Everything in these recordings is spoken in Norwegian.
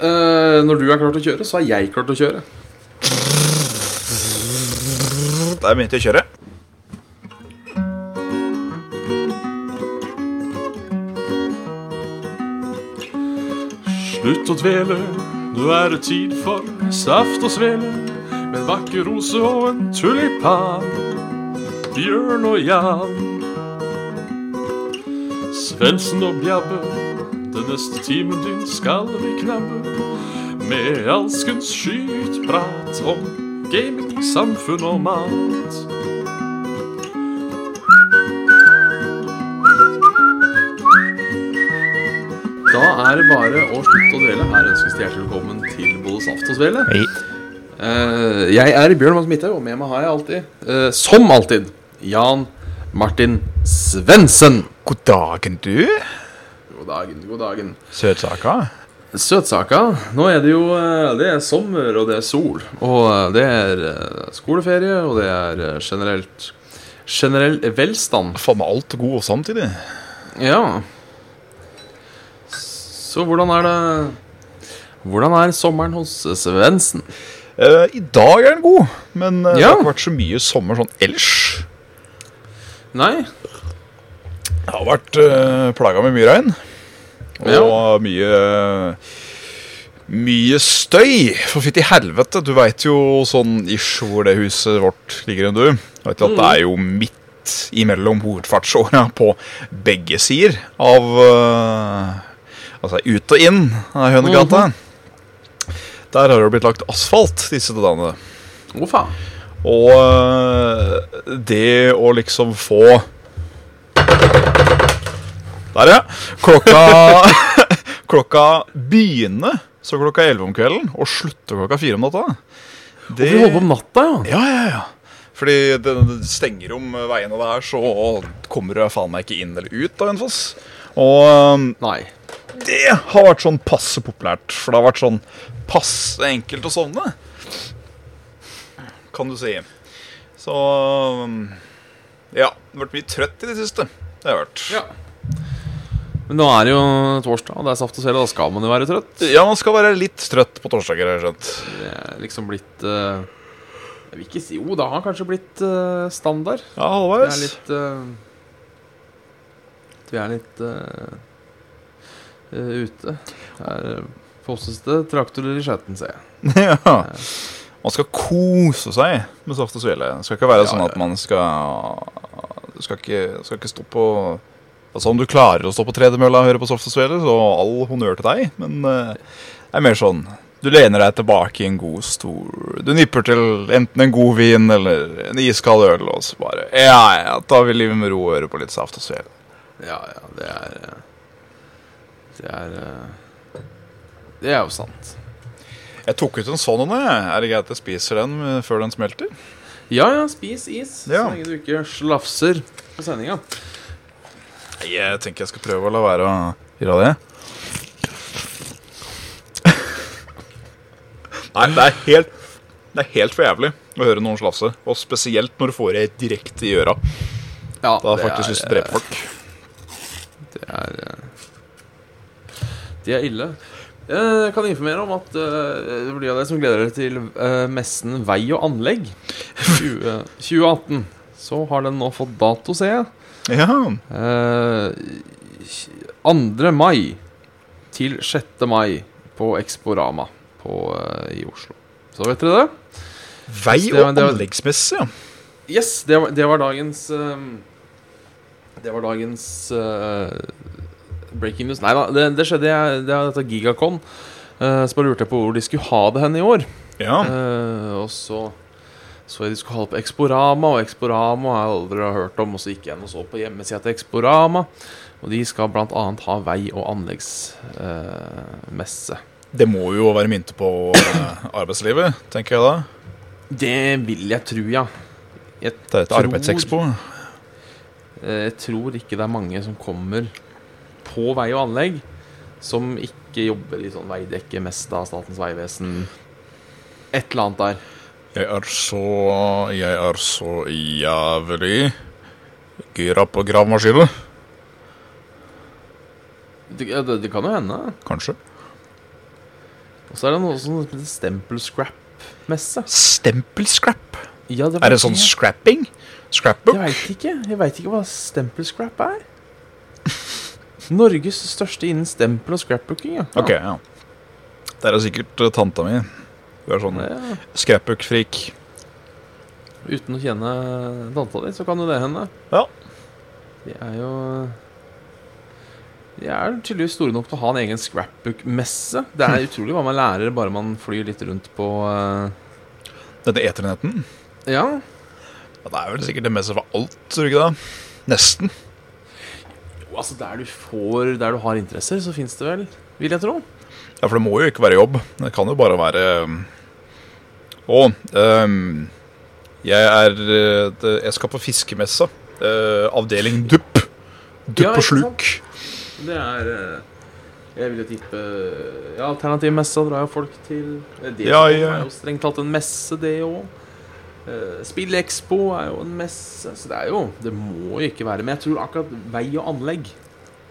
Eh, når du er klar til å kjøre, så er jeg klar til å kjøre. Da er vi til å kjøre. Slutt å dvele, nå er det tid for saft og svele. Med en vakker rose og en tulipan. Bjørn og Jan. Svendsen og Bjabbe, neste timen din skal vi knabbe. Med alskens skytprat om gaming, samfunn og mat. Da er det bare å slutte å dvele. Her ønskes det hjertelig velkommen til både Saft og Svele. Eh, jeg er Bjørn Mads Midthaug, og med meg har jeg alltid, uh, som alltid, Jan Martin Svendsen. God dagen, du. God dagen, god dagen. Søtsaka. Søtsaka. Nå er det jo eh, Det er sommer, og det er sol. Og eh, det er eh, skoleferie, og det er generelt Generell velstand. Faen meg alt god samtidig. Ja. Så hvordan er det Hvordan er sommeren hos Svendsen? Eh, I dag er den god, men ja. det har ikke vært så mye sommer sånn ellers. Nei? Det har vært uh, plaga med mye regn. Og mye Mye støy. For fytti helvete, du veit jo sånn ish hvor det huset vårt ligger enn du. Vet at det er jo midt imellom hovedfartsåra på begge sider av uh, Altså ut og inn av Hønegata. Der har det blitt lagt asfalt disse dagene. Oh, faen. Og uh, det å liksom få Der, ja. Klokka Klokka begynner så klokka 11 om kvelden og slutter klokka 4 om natta. Det, Vi holder på om natta, ja. ja, ja, ja. Fordi det, det stenger om veiene der, så kommer du faen meg ikke inn eller ut av Hønefoss. Og Nei. det har vært sånn passe populært, for det har vært sånn passe enkelt å sovne. Kan du si. Så um, Ja. Det har vært mye trøtt i det siste. Det har vært. Ja. Men nå er det jo torsdag, og det er saft og svele. Da skal man jo være trøtt. Ja, man skal være litt trøtt på torsdager, har jeg skjønt. Det er liksom blitt uh, Jeg vil ikke si Jo, det har kanskje blitt uh, standard. Ja, halvveis. Det er litt uh, Vi er litt eh, ute. Det er uh, fosseste traktorer i skjøten, ser jeg. ja. Man skal kose seg med saft og svele. Det skal ikke være Ja, sånn at man skal Du skal ikke, skal ikke stå på Altså Om du klarer å stå på tredemølla og høre på soft svele, så all honnør til deg. Men uh, det er mer sånn Du lener deg tilbake i en god stol. Du nipper til enten en god vin eller en iskald øl, og så bare Ja, ja, tar vi livet med ro og hører på litt saft og svele. Ja, ja, det er eh, Det er eh, Det er jo sant. Jeg tok ut en sånn en, jeg. Er det greit at jeg spiser den før den smelter? Ja, ja, spis is. Ja. Så lenge du ikke slafser på sendinga. Jeg tenker jeg skal prøve å la være å gjøre det. Nei, det er helt Det er helt for jævlig å høre noen slafse. Og spesielt når du får det direkte i øra. Ja, Da har jeg faktisk lyst til å drepe folk. Det er De er ille. Jeg kan informere om at det blir av dere som gleder dere til eh, messen Vei og anlegg 20, 2018, så har den nå fått dato, ser jeg. Ja. Eh, 2. mai til 6. mai på Exporama på, eh, i Oslo. Så vet dere det? Vei- Det var- og det var- anleggsmesse, ja. Yes, det var, det var dagens uh, Det var dagens uh, breaking news. Nei da, det, det skjedde jeg, Det er dette Gigacon. Uh, så bare lurte jeg på hvor de skulle ha det hen i år. Ja. Og så så de skulle det på Exporama, og Exporama har jeg aldri hørt om. Og så gikk jeg inn og så på hjemmesida til Exporama, og de skal bl.a. ha vei- og anleggsmesse. Det må jo være mynte på eh, arbeidslivet, tenker jeg da. det vil jeg tro, ja. Jeg Det er et tror- arbeidsekspo. Eh, Jeg tror ikke det er mange som kommer på vei og anlegg som ikke jobber i sånn veidekke, Mesta, Statens vegvesen Et eller annet der. Jeg er så Jeg er så jævlig gira på gravemaskinen. Det, det, det kan jo hende. Kanskje. Og så er det noe som heter stempelscrap-messe. Stempelscrap? Ja, det Er det sånn scrapping? Scrapbook? Jeg veit ikke. Jeg vet ikke hva stempelscrap er. Norges største innen stempel- og scrapbooking. Ja. Ok, ja. Det er sikkert uh, tanta mi. Hun er sånn Ja. scrapbook-freak. Uten å kjenne tanta di, så kan jo det hende. Ja. De er jo De er tydeligvis store nok til å ha en egen scrapbook-messe. Det er utrolig hva man lærer bare man flyr litt rundt på uh... Dette eternetten. Ja. Ja, det er vel sikkert det meste for alt, tror du ikke det? Nesten. Jo, altså Der du får Der du har interesser, så fins det vel, vil jeg tro. Ja, for det må jo ikke være jobb. Det kan jo bare være Å, um, jeg er uh, Jeg skal på fiskemessa. Uh, avdeling dupp. Dupp Ja, og sluk. Det er eh, Jeg vil jo tippe Ja, Alternativmessa drar jo folk til. Eh, Det Ja, ja. er jo strengt tatt en messe, det òg. Spillekspo er jo en messe, så det er jo Det må jo ikke være Men jeg tror akkurat vei og anlegg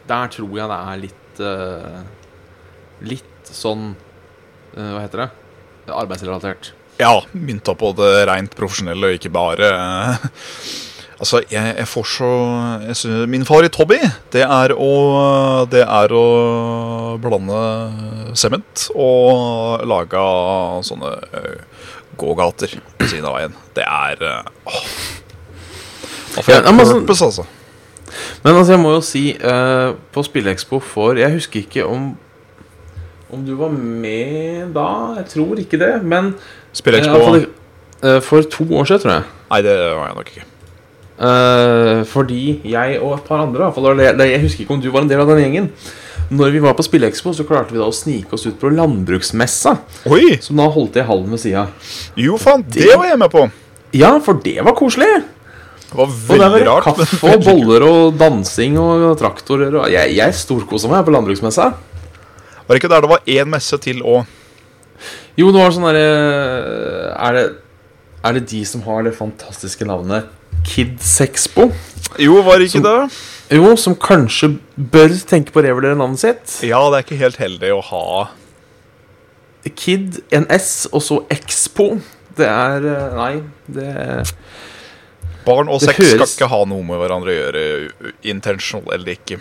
Der tror jeg det er litt uh, Litt sånn eh, Hva heter det? Arbeidsrelatert. Ja, mynta på det rent profesjonelle, og ikke bare uh, Altså, jeg, jeg får så jeg synes, Min favoritthobby, det er å Det er å blande sement og lage sånne uh, gågater på siden av veien. Det er uh, åh. Da får jeg men altså- purpose, altså. Men altså, jeg må jo si uh, På Spillekspo for Jeg husker ikke om Om du var med da. Jeg tror ikke det. Men Spiller Expo fall, eh, for to år siden, tror jeg. Nei, det var jeg nok ikke. Eh, fordi jeg og et par andre fall, jeg- husker ikke om du var en del av den gjengen. Når vi var på Spillekspo, så klarte vi da å snike oss ut på landbruksmessa. Oi! Som da holdt i hallen ved sida. Jo, faen, det var jeg med på. Ja, for det var koselig! Det var Og det veldig var rart. kaffe og boller og dansing og traktorer og Jeg, jeg storkosa meg på landbruksmessa. Var det ikke der det var én messe til å Jo, det var sånn derre er, det- er det de som har det fantastiske navnet Kidsexpo? Jo, var det ikke Som- det? Jo, som kanskje bør tenke på å revurdere navnet sitt. Ja, det er ikke helt heldig å ha Kid, en S, og så Expo. Det er eh, Nei, det Barn og sex sex skal ikke ha noe med hverandre å gjøre, intentional eller ikke.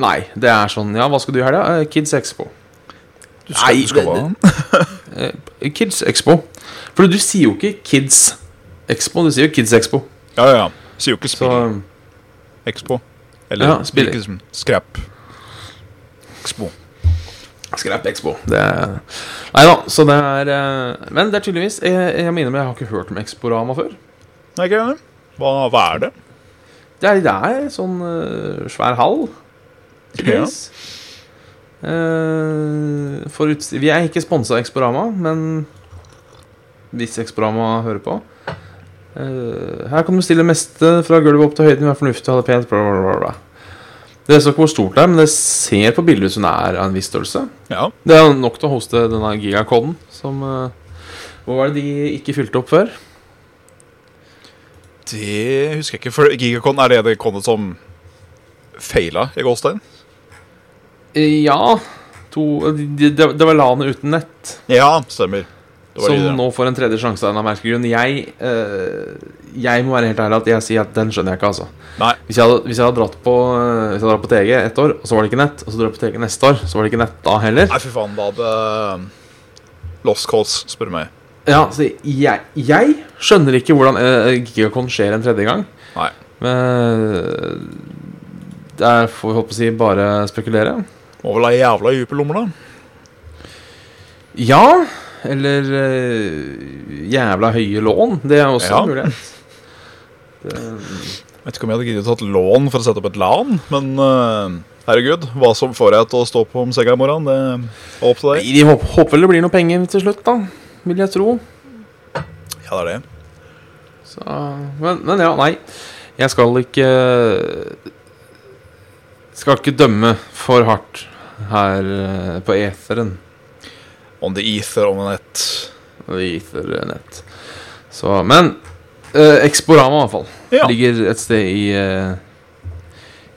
Nei, det er sånn Ja, hva skal du i helga? Eh, Kids Expo. Nei, skal det- Eh, Kids Expo. For du sier jo ikke Kids Expo, du sier jo Kids Expo. Ja, ja. Sier jo ikke Så Spill Expo. Eller Ja, spill- ikke som Scrap Expo. Scrap Expo. Det Nei da, så det er eh, Men det er tydeligvis Jeg, jeg mener, men jeg har ikke hørt om Exporama før. Nei, ikke jeg Hva, hva er det? Det er, det er sånn uh, svær hall. tydeligvis. Eh, for utstyr Vi er ikke sponsa av Exporama, men hvis Exporama hører på eh, Her kan du stille meste fra gulvet opp til høyden. Være fornuftig, ha det pent, bla, bla, bla. Det står ikke hvor stort det er, men det ser på bildet ut som det er av en viss størrelse. Ja. Det er nok til å hoste denne gigakoden som eh, Hvor var det de ikke fylte opp før? Det husker jeg ikke. For gigakoden, er det det kodet som feila i Gåstein? Eh, Ja to, det, det, det var LAN uten nett. Ja, stemmer. Som det, ja. nå får en tredje sjanse av en merkelig grunn. Jeg, eh, jeg må være helt ærlig at jeg sier at den skjønner jeg ikke. altså. Hvis jeg hadde, hvis jeg hadde dratt på eh, Hvis jeg hadde dratt på TG ett år, og så var det ikke nett, og så drar jeg på TG neste år, så var det ikke nett da heller. Nei, fy faen. Da hadde Lost Calls, spør du meg. Ja, så jeg, jeg skjønner ikke hvordan eh, Gigacon skjer en tredje gang. Nei. Men eh, det er, får vi håpe å si, bare spekulere. Må vel ha jævla dype lommer, da. Ja, eller uh, jævla høye lån. Det er også Ja. en mulighet. Det, Vet ikke om jeg hadde giddet tatt lån for å sette opp et LAN, men uh, herregud, hva som får jeg til å stå på om senga i morgen, det er opp til deg. De håper, håper vel det blir noe penger til slutt, da. Vil jeg tro. Ja, det er det. Så, men, men ja, nei. Jeg skal ikke Skal ikke dømme for hardt her eh, på eteren. On the ether, on the net. The ether net. Så, men eh, Exporama, i hvert fall. Ja. Ligger et sted i eh,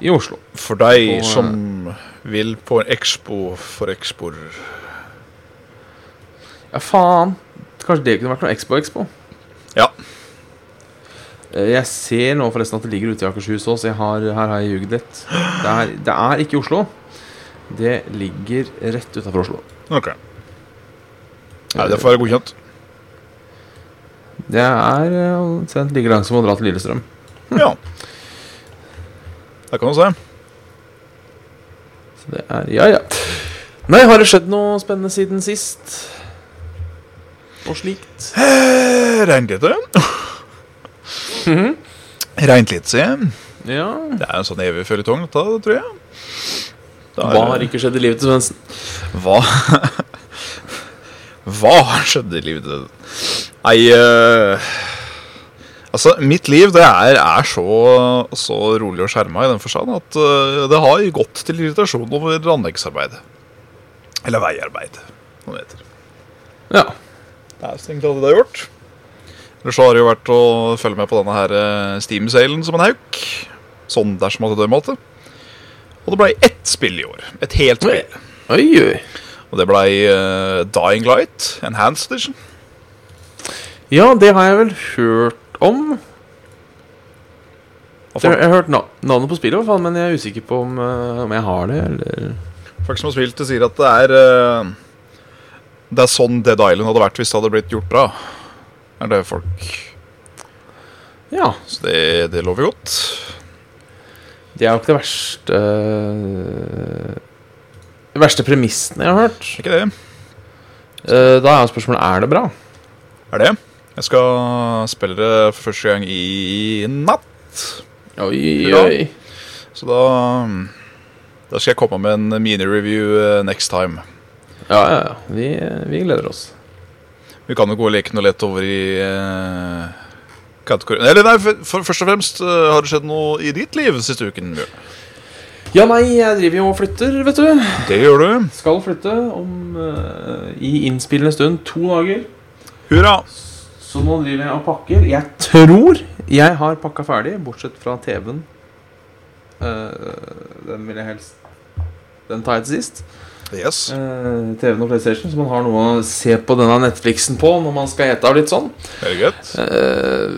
I Oslo. For deg Og, som vil på en expo for Expor. Ja, faen. Kanskje det kunne vært noe Expo Expo. Ja. Eh, Jeg ser nå forresten at det ligger ute i Akershus òg, så har, her har jeg ljugd litt. Det er, det er ikke i Oslo. Det ligger rett utafor Oslo. Ok. Nei, det får være godkjent. Det er eh, omtrent like langt som å dra til Lillestrøm. Ja. Der kan du se. Så det er Ja, ja. Nei, har det skjedd noe spennende siden sist? Og slikt? Eh, Regnet lite. Mhm. Regnet litt, sier jeg. Ja. Det er en sånn evig føljetong, dette, tror jeg. Er- Hva har ikke skjedd i livet til Svendsen? Hva Hva har skjedd i livet til Nei uh... Altså, mitt liv det er, er så, så rolig og skjerma i den forstand at uh, det har gått til irritasjon over anleggsarbeid. Eller veiarbeid, som det heter. Ja. Det er strengt tatt det har gjort. Ellers så har det jo vært å følge med på denne her eh, Steam-salen som en hauk. Sånn dersom at det dør måte. Og det blei ett spill i år. Et helt spill. Oi, oi. Og det blei uh, Dying Light, Enhanced Edition. Ja, det har jeg vel hørt om. Jeg, jeg har hørt na navnet på spillet, i hvert fall, men jeg er usikker på om, uh, om jeg har det, eller folk som har spilt det, sier at det er uh, Det er sånn Dead Island hadde vært hvis det hadde blitt gjort bra. Er det folk Ja. Så det, det lover godt. Det er jo ikke det verste De verste premissene jeg har hørt. Ikke det? Eh, Da er jo spørsmålet er det bra. Er det? Jeg skal spille det for første gang i natt. Oi, oi. Så da Da skal jeg komme med en mini-review eh, next time. Ja, ja, ja. Vi, vi gleder oss. Vi kan jo gå og leke noe lett over i kategorien Eller nei, for, for, først og fremst, eh, har det skjedd noe i ditt liv siste uken? Bjørn? Ja, nei, jeg driver jo og flytter, vet du. Det gjør du. Skal flytte om uh, i innspillende stund to dager. Hurra. Så nå driver jeg og pakker. Jeg tror jeg har pakka ferdig, bortsett fra TV-en. Uh, den vil jeg helst Den tar jeg til sist. Yes. Eh, TV-en og PlayStation, så man har noe å se på denne Netflixen på når man skal ete av litt sånn. Eh,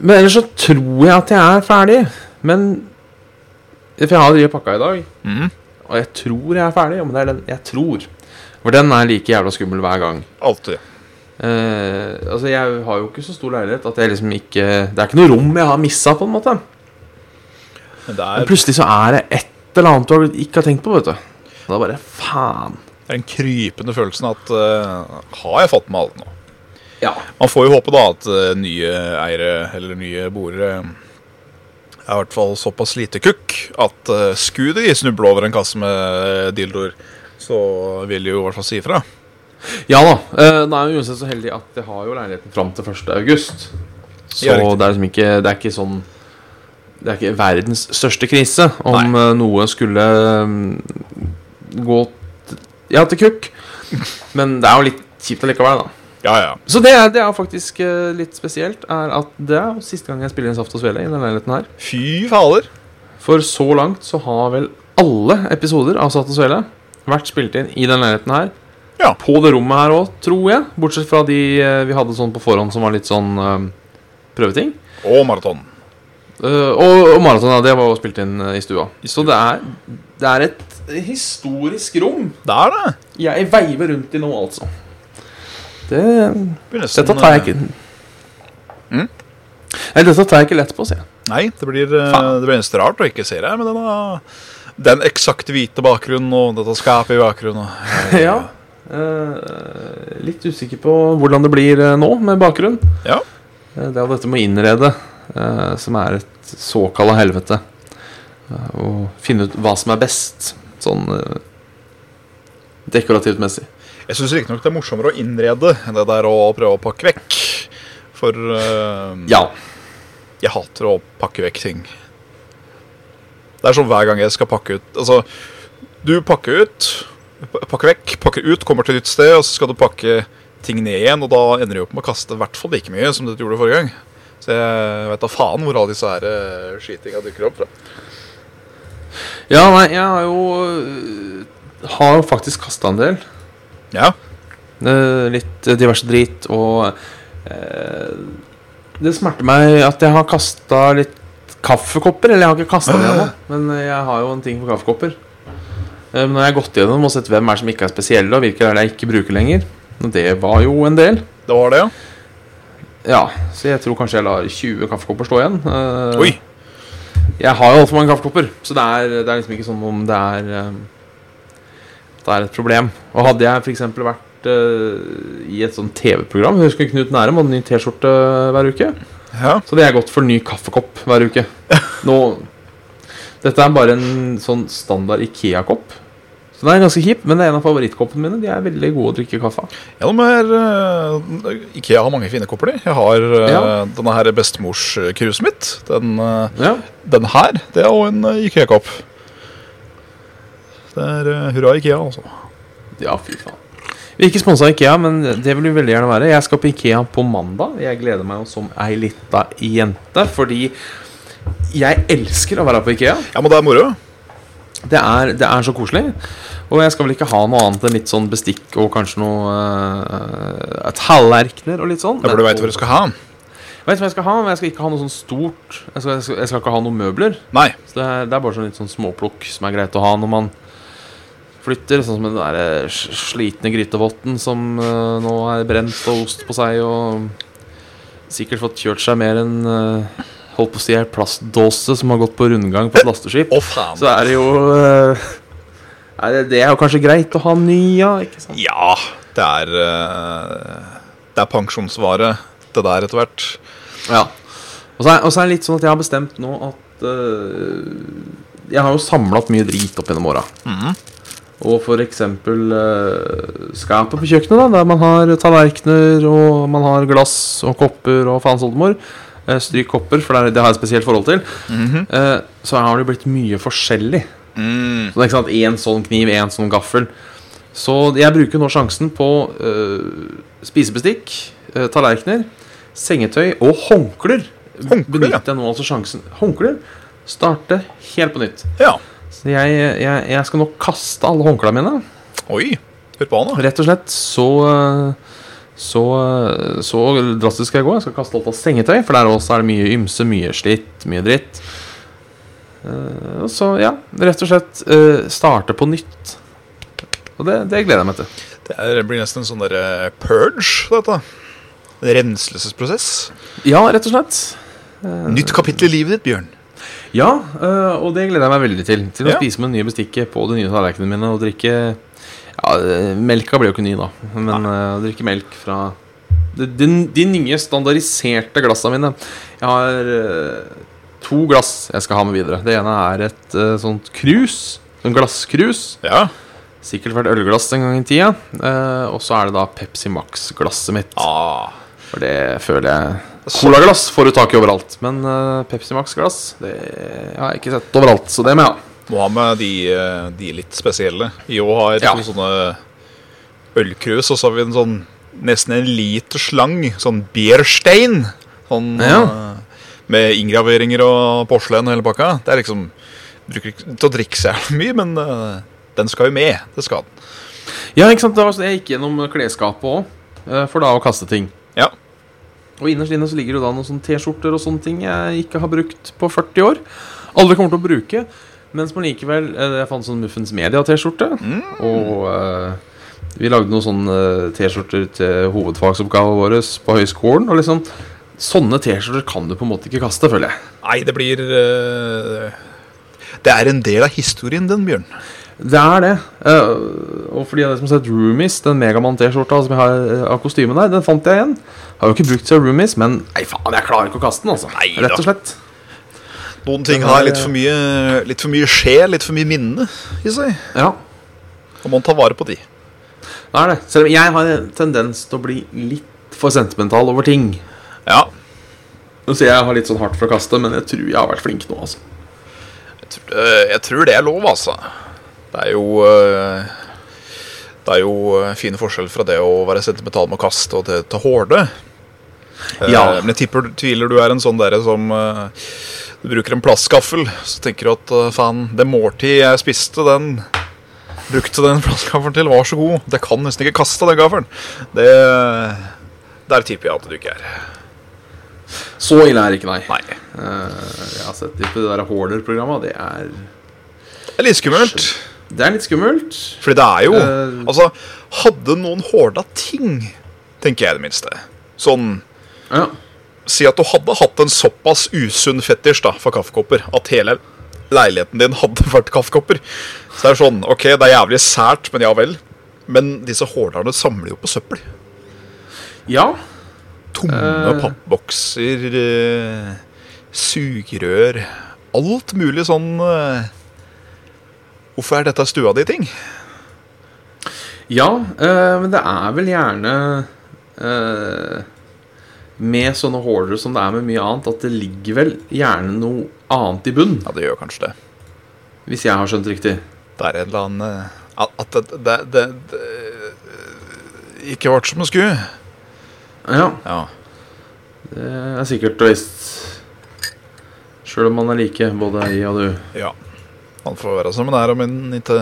men ellers så tror jeg at jeg er ferdig. Men For jeg har drevet pakka i dag, Mm. og jeg tror jeg er ferdig. Men det er den jeg tror. For den er like jævla skummel hver gang. Alltid. Uh, altså Jeg har jo ikke så stor leilighet at jeg liksom ikke Det er ikke noe rom jeg har missa, på en måte. Men det Men er, plutselig så er det et eller annet du ikke har tenkt på, vet du. Og da bare faen. det er den krypende følelsen at uh, Har jeg fått med alt nå? Ja. Man får jo håpe da at uh, nye eiere eller nye boere er i hvert fall såpass lite kukk at uh, skulle de snuble over en kasse med dildoer, så vil de jo i hvert fall si ifra. Ja da. Uh, nå er jo uansett så heldig at jeg har jo leiligheten fram til 1. august. Så Ja, det er liksom ikke Det er ikke sånn Det er ikke verdens største krise om eh, noe skulle mm, gå til, Ja, til kukk. Men det er jo litt kjipt allikevel, da. Ja, ja. Så det det er faktisk eh, litt spesielt, er at det er jo siste gang jeg spiller inn Saft og Svele i denne leiligheten her. Fy fader. For så langt så har vel alle episoder av Saft og Svele vært spilt inn i den leiligheten her. Ja. På det rommet her òg, tror jeg. Bortsett fra de eh, vi hadde sånn på forhånd som var litt sånn eh, prøveting. Og maraton. Eh, og og maraton, det var jo spilt inn eh, i stua. Så det er, det er et historisk rom Det er det. jeg veiver rundt i nå, altså. Det nesten, Dette tar jeg ikke Mm? Nei, dette tar jeg ikke lett på, sier jeg. Nei, det blir, eh, det blir eneste rart å ikke se det med denne, den eksakt hvite bakgrunnen og dette skapet i bakgrunnen. Ja. Uh, litt usikker på hvordan det blir nå, med bakgrunn. Ja. Det er dette med å innrede, som er et såkalla helvete. Eh, Å finne ut hva som er best, sånn eh, dekorativt messig. Jeg syns riktignok det er morsommere å innrede enn det der å prøve å pakke vekk. For eh, Ja. jeg hater å pakke vekk ting. Det er sånn hver gang jeg skal pakke ut Altså, du pakker ut, pakker vekk, pakker ut, kommer til et nytt sted, og så skal du pakke ting ned igjen, og da ender du opp med å kaste i hvert fall like mye som det du gjorde forrige gang. Så jeg vet da faen hvor alle disse her skytinga dukker opp fra. Ja, nei, jeg har jo øh, Har jo faktisk kasta en del. Ja, Eh, litt eh, diverse drit. Og eh, det smerter meg at jeg har kasta litt kaffekopper. Eller jeg har ikke kasta det ennå, men eh, jeg har jo en ting for kaffekopper. Eh, Men når jeg har gått gjennom og sett hvem er som ikke er spesielle, og hvilke er det jeg ikke bruker lenger Og det var jo en del. Det var det, ja. Ja, Så jeg tror kanskje jeg lar 20 kaffekopper stå igjen. Uh, Oi. Jeg har jo altfor mange kaffekopper, så det er, det er liksom ikke sånn om det er eh, Det er et problem. Og hadde jeg f.eks. vært uh, i et sånt TV-program husker Knut Nærum hadde ny T-skjorte hver uke. ja. Så hadde jeg gått for ny kaffekopp hver uke. Nå Dette er bare en sånn standard Ikea-kopp. Så den er ganske kjip, men det er en av favorittkoppene mine. De er veldig gode å drikke kaffe av. Ja, de er, uh, Ikea har mange fine kopper. de. Jeg har uh, Ja. denne her bestemorskruset mitt. Den, uh, Ja, den her, det er òg en eh, Ikea-kopp. Det er eh, hurra Ikea, altså. Ja, fy faen. Vi er ikke sponsa av Ikea, men det vil vi veldig gjerne være. Jeg skal på Ikea på mandag. Jeg gleder meg som ei lita jente, fordi jeg elsker å være på Ikea. Ja, men det er moro. Det er, det er så koselig. Og jeg skal vel ikke ha noe annet enn litt sånn bestikk og kanskje noe uh, tallerkener og litt sånn. Ja, for du veit hva du skal ha? Jeg vet hva jeg skal ha, men jeg skal ikke ha noe sånn stort. Jeg skal, jeg skal, jeg skal ikke ha noen møbler. Nei. Så det er, det er bare sånn litt sånn småplukk som er greit å ha når man flytter. Sånn som den der eh, slitne grytevotten som uh, nå er brent og ost på seg og sikkert fått kjørt seg mer enn eh, Holdt på å si ei plastdåse som har gått på rundgang på et lasteskip. oh. Så er det jo eh, er det, det er jo kanskje greit å ha ny, ja. Ikke sant? Ja, det er eh, Det er pensjonsvare, det der, etter hvert. Ja. Og så er, og så er det litt sånn at jeg har bestemt nå at uh, Jeg har jo samla mye drit opp gjennom åra. Mhm. Og eksempel øh, skapet på kjøkkenet, da, der man har tallerkener og man har glass og kopper og faens oldemor. Stryk kopper, for det, har jeg et spesielt forhold til. Mm -hmm. så har det blitt mye forskjellig. Mm. Så det er ikke sant, Én sånn kniv, én sånn gaffel. Så jeg bruker nå sjansen på øh, spisebestikk, tallerkener, sengetøy og håndklær. Benytter jeg nå altså sjansen Håndklær? Starte helt på nytt. Ja. Så jeg, jeg, jeg skal nå kaste alle håndklærne mine. Oi. Hør på han, da. Rett og slett så så, så drastisk skal jeg gå. Jeg skal kaste alt av sengetøy, for der også er det mye ymse, mye slitt, mye dritt. Eh, så ja, rett og slett eh, starte på nytt. Og det, det gleder jeg meg til. Det blir nesten en sånn der eh, purge, dette. En renselsesprosess. Ja, rett og slett. Nytt kapittel i livet ditt, Bjørn. Ja, og det gleder jeg meg veldig til. Til å Ja. spise med det nye bestikket på de nye tallerkenene mine og drikke Ja, eh, melka blir jo ikke ny, da, men eh, å drikke melk fra de, de, de nye standardiserte glassene mine. Jeg har eh, to glass jeg skal ha med videre. Det ene er et uh, sånt krus. En glasskrus. Ja. Sikkert vært ølglass en gang i tida. Uh, og så er det da Pepsi Max-glasset mitt. Ah. For det føler jeg Colaglass får du tak i overalt. Men Pepsi Max-glass Det har jeg ikke sett overalt, så det må jeg ha. Må ha med de, eh, de litt spesielle. Vi òg har Ja. to sånne ølkrus, og så har vi en sånn nesten en liter slang. Sånn Bierstein. Sånn Ja. eh, med inngraveringer og porselen og hele pakka. Det er liksom Bruker ikke til å drikke seg mye, men eh, den skal jo med. Det skal den. Ja, ikke sant, Jeg gikk gjennom klesskapet òg, for da å kaste ting. Ja. Og innerst inne så ligger det da noen sånne T-skjorter og sånne ting jeg ikke har brukt på 40 år. Aldri kommer til å bruke. Mens man likevel eh, Jeg fant sånn Muffens Media-T-skjorte. Og eh, vi lagde noen sånne eh, T-skjorter til hovedfagsoppgaven vår på høyskolen. Og liksom Sånne T-skjorter kan du på en måte ikke kaste, føler jeg. Nei, det blir eh, Det er en del av historien, den, Bjørn. Det er det. Uh, og fordi jeg som har sett Roomies, den Megamann-T-skjorta som jeg har av kostymet der, den fant jeg igjen. Har jo ikke brukt seg Roomies, men nei faen, jeg klarer ikke å kaste den, altså. Rett og slett. Noen ting har litt for mye Litt for mye sjel, litt for mye minne i seg. Ja, Og man tar vare på de. det er det. Selv om jeg har en tendens til å bli litt for sentimental over ting. Ja. Sier jeg har litt sånn hardt for å kaste, men jeg tror jeg har vært flink nå, altså. Jeg tror, eh, jeg tror det er lov, altså. Det er jo eh, Det er jo eh, fine forskjell fra det å være sentimental med å kaste og til, til hårde. Ja. Men jeg tipper, tviler du er en sånn derre som Du bruker en plastgaffel, så tenker du at eh, faen, det måltid jeg spiste, den brukte den plastgaffelen til, var så god. Det kan nesten ikke kaste den gaffelen. Det Der tipper jeg at du ikke er. Så ille er det ikke, nei. Nei. Uh, jeg har sett litt på det der Hoarder-programmet. Det er Det er litt skummelt. Det er litt skummelt. Fordi det er jo uh, Altså, hadde noen horda ting, tenker jeg i det minste Sånn Ja. Si at du hadde hatt en såpass usunn fetisj da, for kaffekopper at hele leiligheten din hadde vært kaffekopper. Så det er sånn, ok, det er jævlig sært, men ja vel. Men disse horderne samler jo på søppel. ja. Tomme uh... pappbokser, uh, sugerør Alt mulig sånn uh, Hvorfor er dette stua di ting? Ja, men det er vel gjerne Med sånne hoardere som det er med mye annet, at det ligger vel gjerne noe annet i bunn. Ja, det gjør kanskje det. Hvis jeg har skjønt riktig. Det er et eller annen eh, At, det, det, det, det ikke ble som det skulle. Ja, Ja. det er sikkert og visst. Sjøl om man er like, både jeg og du. ja. Man får være som man er, men ikke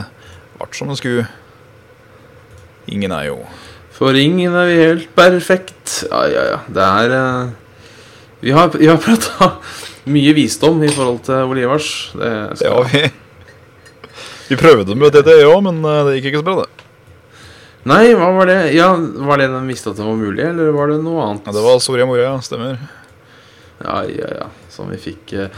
ble som man skulle. Ingen er jo For ingen er vi helt perfekt. Ja, ja, ja. Det er eh, Vi har, vi har prata mye visdom i forhold til Olivers. Det skal Ja, vi. Vi prøvde med DDE òg, men eh, det gikk ikke så bra, det. Nei, hva var det? Ja, Var det den visste at det var mulig, eller var det noe annet? Ja, det var Soria Moria. Stemmer. Ja, ja, ja. Som vi fikk eh,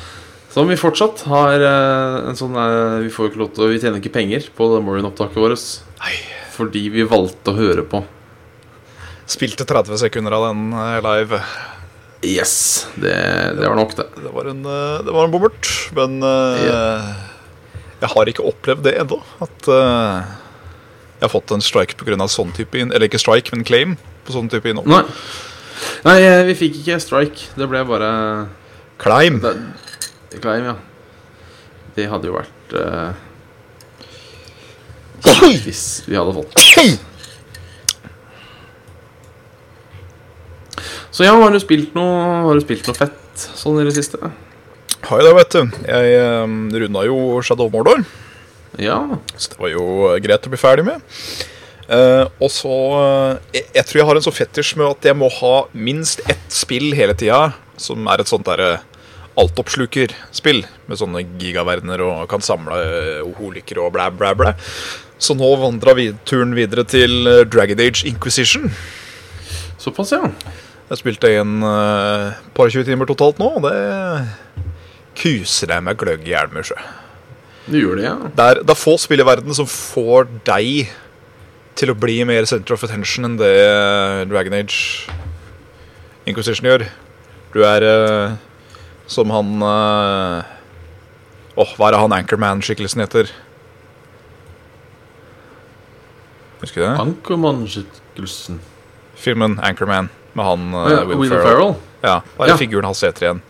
Som vi fortsatt har eh, en sånn eh, Vi får jo ikke lov til å Vi tjener ikke penger på det Morian-opptaket vårt. Nei. Fordi vi valgte å høre på. Spilte 30 sekunder av den eh, live. Yes. Det, det var nok, det. Det var en, eh, det var en bommert, men yeah. Jeg har ikke opplevd det ennå. At eh, jeg har fått en strike pga. sånn type inn, Eller ikke strike, men claim på sånn type innhold. Nei. Nei, vi fikk ikke strike. Det ble bare Claim! det, Claim, ja. Det hadde jo vært uh, Hvis vi hadde fått Så ja, har du spilt noe Har du spilt noe fett sånn i det siste? Har jeg det, vet du. Jeg um, runda jo Shadow of Mordor, Ja. så det var jo greit å bli ferdig med. Uh, og så uh, jeg, jeg tror jeg har en sånn fetisj med at jeg må ha minst ett spill hele tida, som er et sånt derre altoppslukerspill med sånne gigaverdener og kan samle uh, holiker og blæ, blæ, blæ. Så nå vandra vi turen videre til Dragon Age Inquisition. Såpass, ja. Jeg spilte en uh, par 20 timer totalt nå, og det kuser jeg meg gløgg i hjelmer, sjø. Du gjør det, ja. Det er, det er få spill i verden som får deg til å bli mer center of attention enn det Dragon Age Inquisition gjør. Du er eh, som han eh, Åh, hva er det han Anchorman-skikkelsen heter? Husker du det? Anchorman-skikkelsen. Filmen Anchorman med han uh, ja, Will Will Ferrell. Ja, Hva er det Ja. figuren hans heter igjen?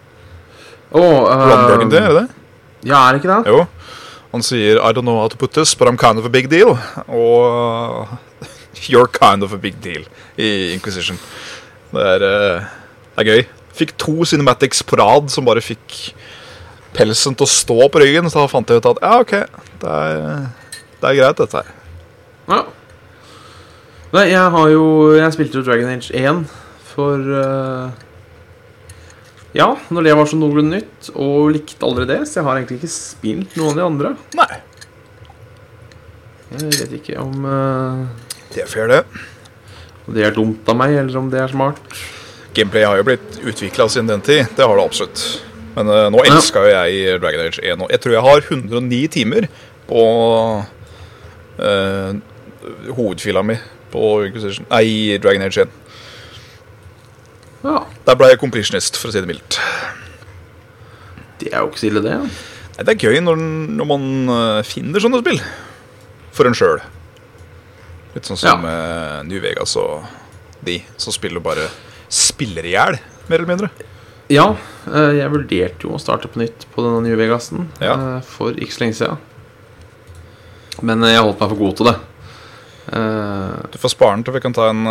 Oh, uh, Ron Burgundy, er det det? Ja, er det ikke det? Jo. Han sier I don't know how to put this, but I'm kind of a big deal. Og You're kind of a big deal i Inquisition. Det er, eh, det er gøy. Fikk to cinematics på rad som bare fikk pelsen til å stå på ryggen. Så da fant jeg ut at ja, OK, det er, det er greit, dette her. Ja. Nei, jeg har jo Jeg spilte jo Dragon Age 1 for eh, Ja, når det var så noenlunde nytt, og likte aldri det, så jeg har egentlig ikke spilt noen av de andre. Nei, Jeg vet ikke om eh, det er fair, det. om det er dumt av meg, eller om det er smart. Gameplay har jo blitt utvikla siden den tid. Det har det absolutt. Men uh, nå elska jo jeg Dragon Age 1. Og jeg tror jeg har 109 timer på uh, hovedfila mi på Inquisition. Nei, Dragon Age 1. Ja, Der ble jeg completionist, for å si det mildt. Det er jo ikke så ille, det. Nei, Det er gøy når, når man eh, finner sånne spill. For en sjøl. Litt sånn som uh, New Vegas og de som spiller bare spiller i hjel, mer eller mindre. Ja, eh, jeg vurderte jo å starte på nytt på denne New Vegasen Ja. eh, for ikke så lenge siden. Men eh, jeg holdt meg for god til det. Eh, Du får spare den til vi kan ta en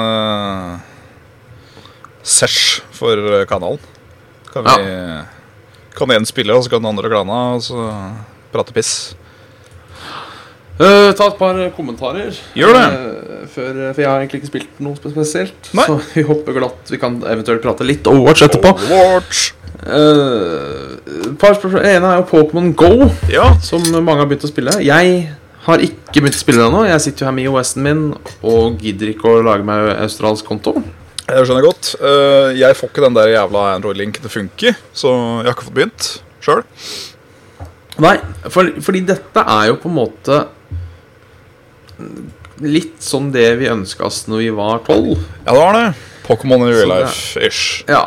sesh for eh, kanalen. Kan vi Kan én spille, og så kan den andre glane, og så prate piss. Uh, ta et par kommentarer. Gjør det. uh, før, for jeg har egentlig ikke spilt noe spesielt. Nei. Så vi hopper glatt. Vi kan eventuelt prate litt Overwatch etterpå. Overwatch. uh, par spørsmål. Ene er jo Pokémon Go, Ja. som mange har begynt å spille. Jeg har ikke begynt å spille det ennå. Jeg sitter jo her med IOS-en min og gidder ikke å lage meg australsk konto. Jeg skjønner godt. Eh, jeg får ikke den der jævla Android-link til å funke, så jeg har ikke fått begynt sjøl. Nei, for, fordi dette er jo på en måte litt sånn det vi ønska oss når vi var tolv. Ja, det var det. Pokémon in real life-ish. Ja.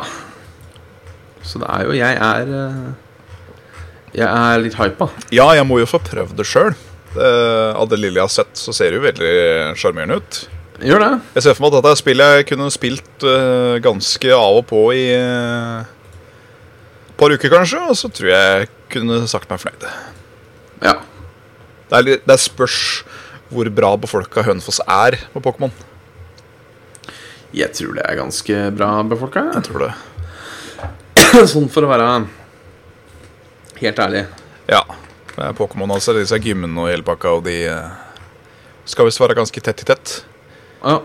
Så det er jo Jeg er eh, Jeg er litt hypa. Ja, jeg må jo få prøvd det sjøl. Av det lille jeg har sett, så ser det jo veldig sjarmerende ut. Gjør det. Jeg ser for meg at dette er spill jeg kunne spilt uh, ganske av og på i uh, et par uker, kanskje. Og så tror jeg jeg kunne sagt meg fornøyd. Ja. Det er, det er spørs hvor bra befolka Hønefoss er på Pokémon. Jeg tror det er ganske bra befolka. Jeg tror det. sånn for å være helt ærlig. Ja. Pokémon altså. Disse gymmene og hele pakka, og de eh, skal visst være ganske tett i tett. Ja.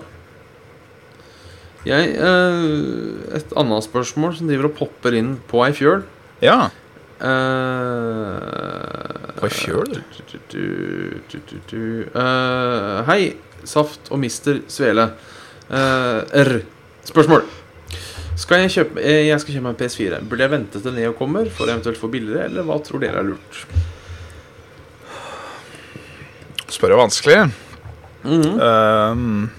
Jeg eh, Et annet spørsmål som driver og popper inn på ei fjøl. Ja. Eh, På ei fjøl, du? Eh, hei, Saft og Mister Svele. Eh, R. Spørsmål. Skal jeg, kjøpe, eh, jeg skal kjøpe meg en PS4. Burde jeg vente til Neo kommer for å eventuelt få billigere, eller hva tror dere er lurt? Spør er vanskelig. Mhm. Ehm,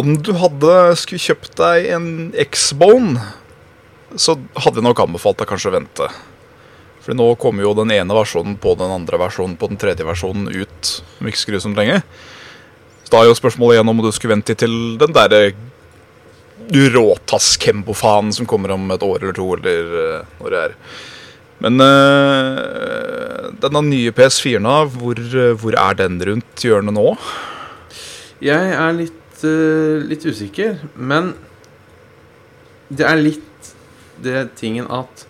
om du hadde skulle kjøpt deg en X-Bone, så hadde jeg nok anbefalt deg kanskje å vente. For nå kommer jo den ene versjonen på den andre versjonen på den tredje versjonen ut om ikke så grusomt lenge. Så da er jo spørsmålet igjen om du skulle vente til den derre råtass-kembo-faen som kommer om et år eller to, eller eh, når det er. Men uh, denne nye PS4-en, hvor, eh, hvor er den rundt hjørnet nå? Jeg er litt, eh, litt usikker, men det er litt det tingen at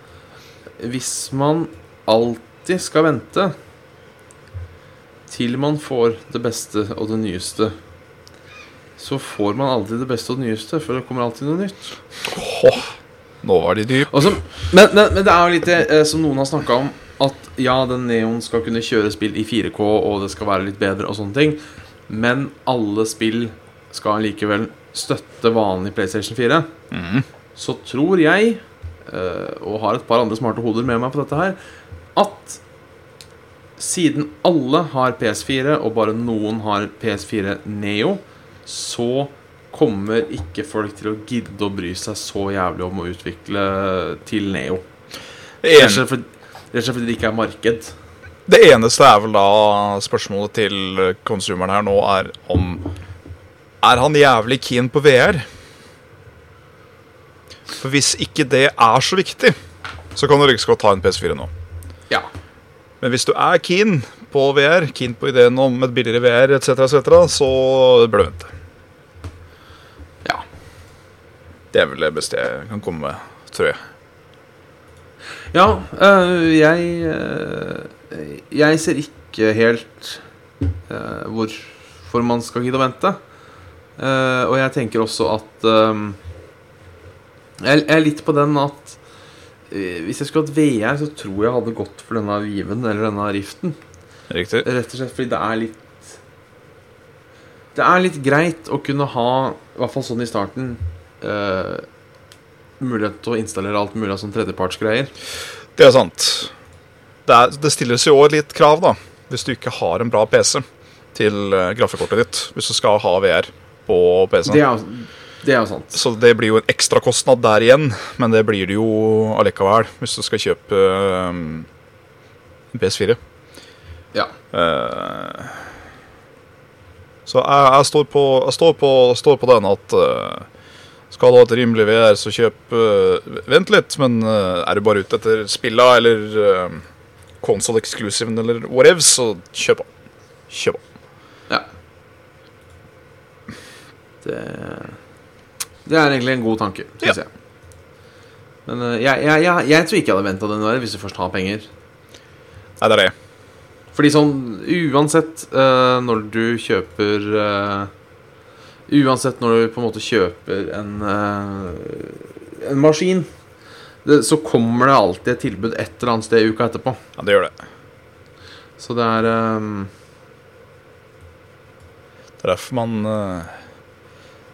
hvis man alltid skal vente til man får det beste og det nyeste, så får man aldri det beste og det nyeste, for det kommer alltid noe nytt. Åh, nå var de dyp. Men, men, men det er jo litt det eh, som noen har snakka om, at ja, den Neon skal kunne kjøre spill i 4K, og det skal være litt bedre og sånne ting, men alle spill skal likevel støtte vanlig PlayStation 4. mm. Så tror jeg, eh, og har et par andre smarte hoder med meg på dette her, at siden alle har PS4, og bare noen har PS4 Neo, så kommer ikke folk til å gidde å bry seg så jævlig om å utvikle til Neo. Det er slett fordi, fordi det ikke er marked. det eneste er vel da spørsmålet til konsumeren her nå, er om Er han jævlig keen på VR? For hvis ikke det er så viktig, så kan du like godt ta en PS4 nå. Ja. Men hvis du er keen på VR, keen på ideen om et billigere VR etc., etc., så bør du vente. Ja. Det er vel det beste jeg kan komme med, tror jeg. Ja, øh, jeg øh, Jeg ser ikke helt øh, hvorfor man skal gidde å vente. Eh, og jeg tenker også at øhm, jeg, jeg er litt på den at uh, hvis jeg skulle hatt VR, så tror jeg hadde gått for denne Viven eller denne Riften. Riktig. Rett og slett fordi det er litt Det er litt greit å kunne ha, i hvert fall sånn i starten, uh, mulighet til å installere alt mulig av sånn tredjepartsgreier. Det er sant. Det, er, det stilles jo også litt krav, da, hvis du ikke har en bra PC til uh, grafikkortet ditt. Hvis du skal ha VR på PC-en. er, det er sant. Så det blir jo en ekstrakostnad der igjen, men det blir det jo allikevel hvis du skal kjøpe uh, PS4. Ja. Uh, så jeg, jeg, står på, jeg står på, står på den at uh, skal du ha et rimelig VR, så kjøp uh, Vent litt, men er du bare ute etter spilla eller uh, console exclusive eller whatever, så kjøp den. Kjøp den. Ja. Det Det er egentlig en god tanke, syns jeg. Men uh, jeg, jeg, jeg, jeg tror ikke jeg hadde venta den der hvis du først har penger. Nei, det er det. Fordi sånn uansett uh, når du kjøper uh, Uansett når du på en måte kjøper en eh, En maskin, det, så kommer det alltid et tilbud et eller annet sted i uka etterpå. Ja, det gjør det. Så det er um, Det er derfor man eh,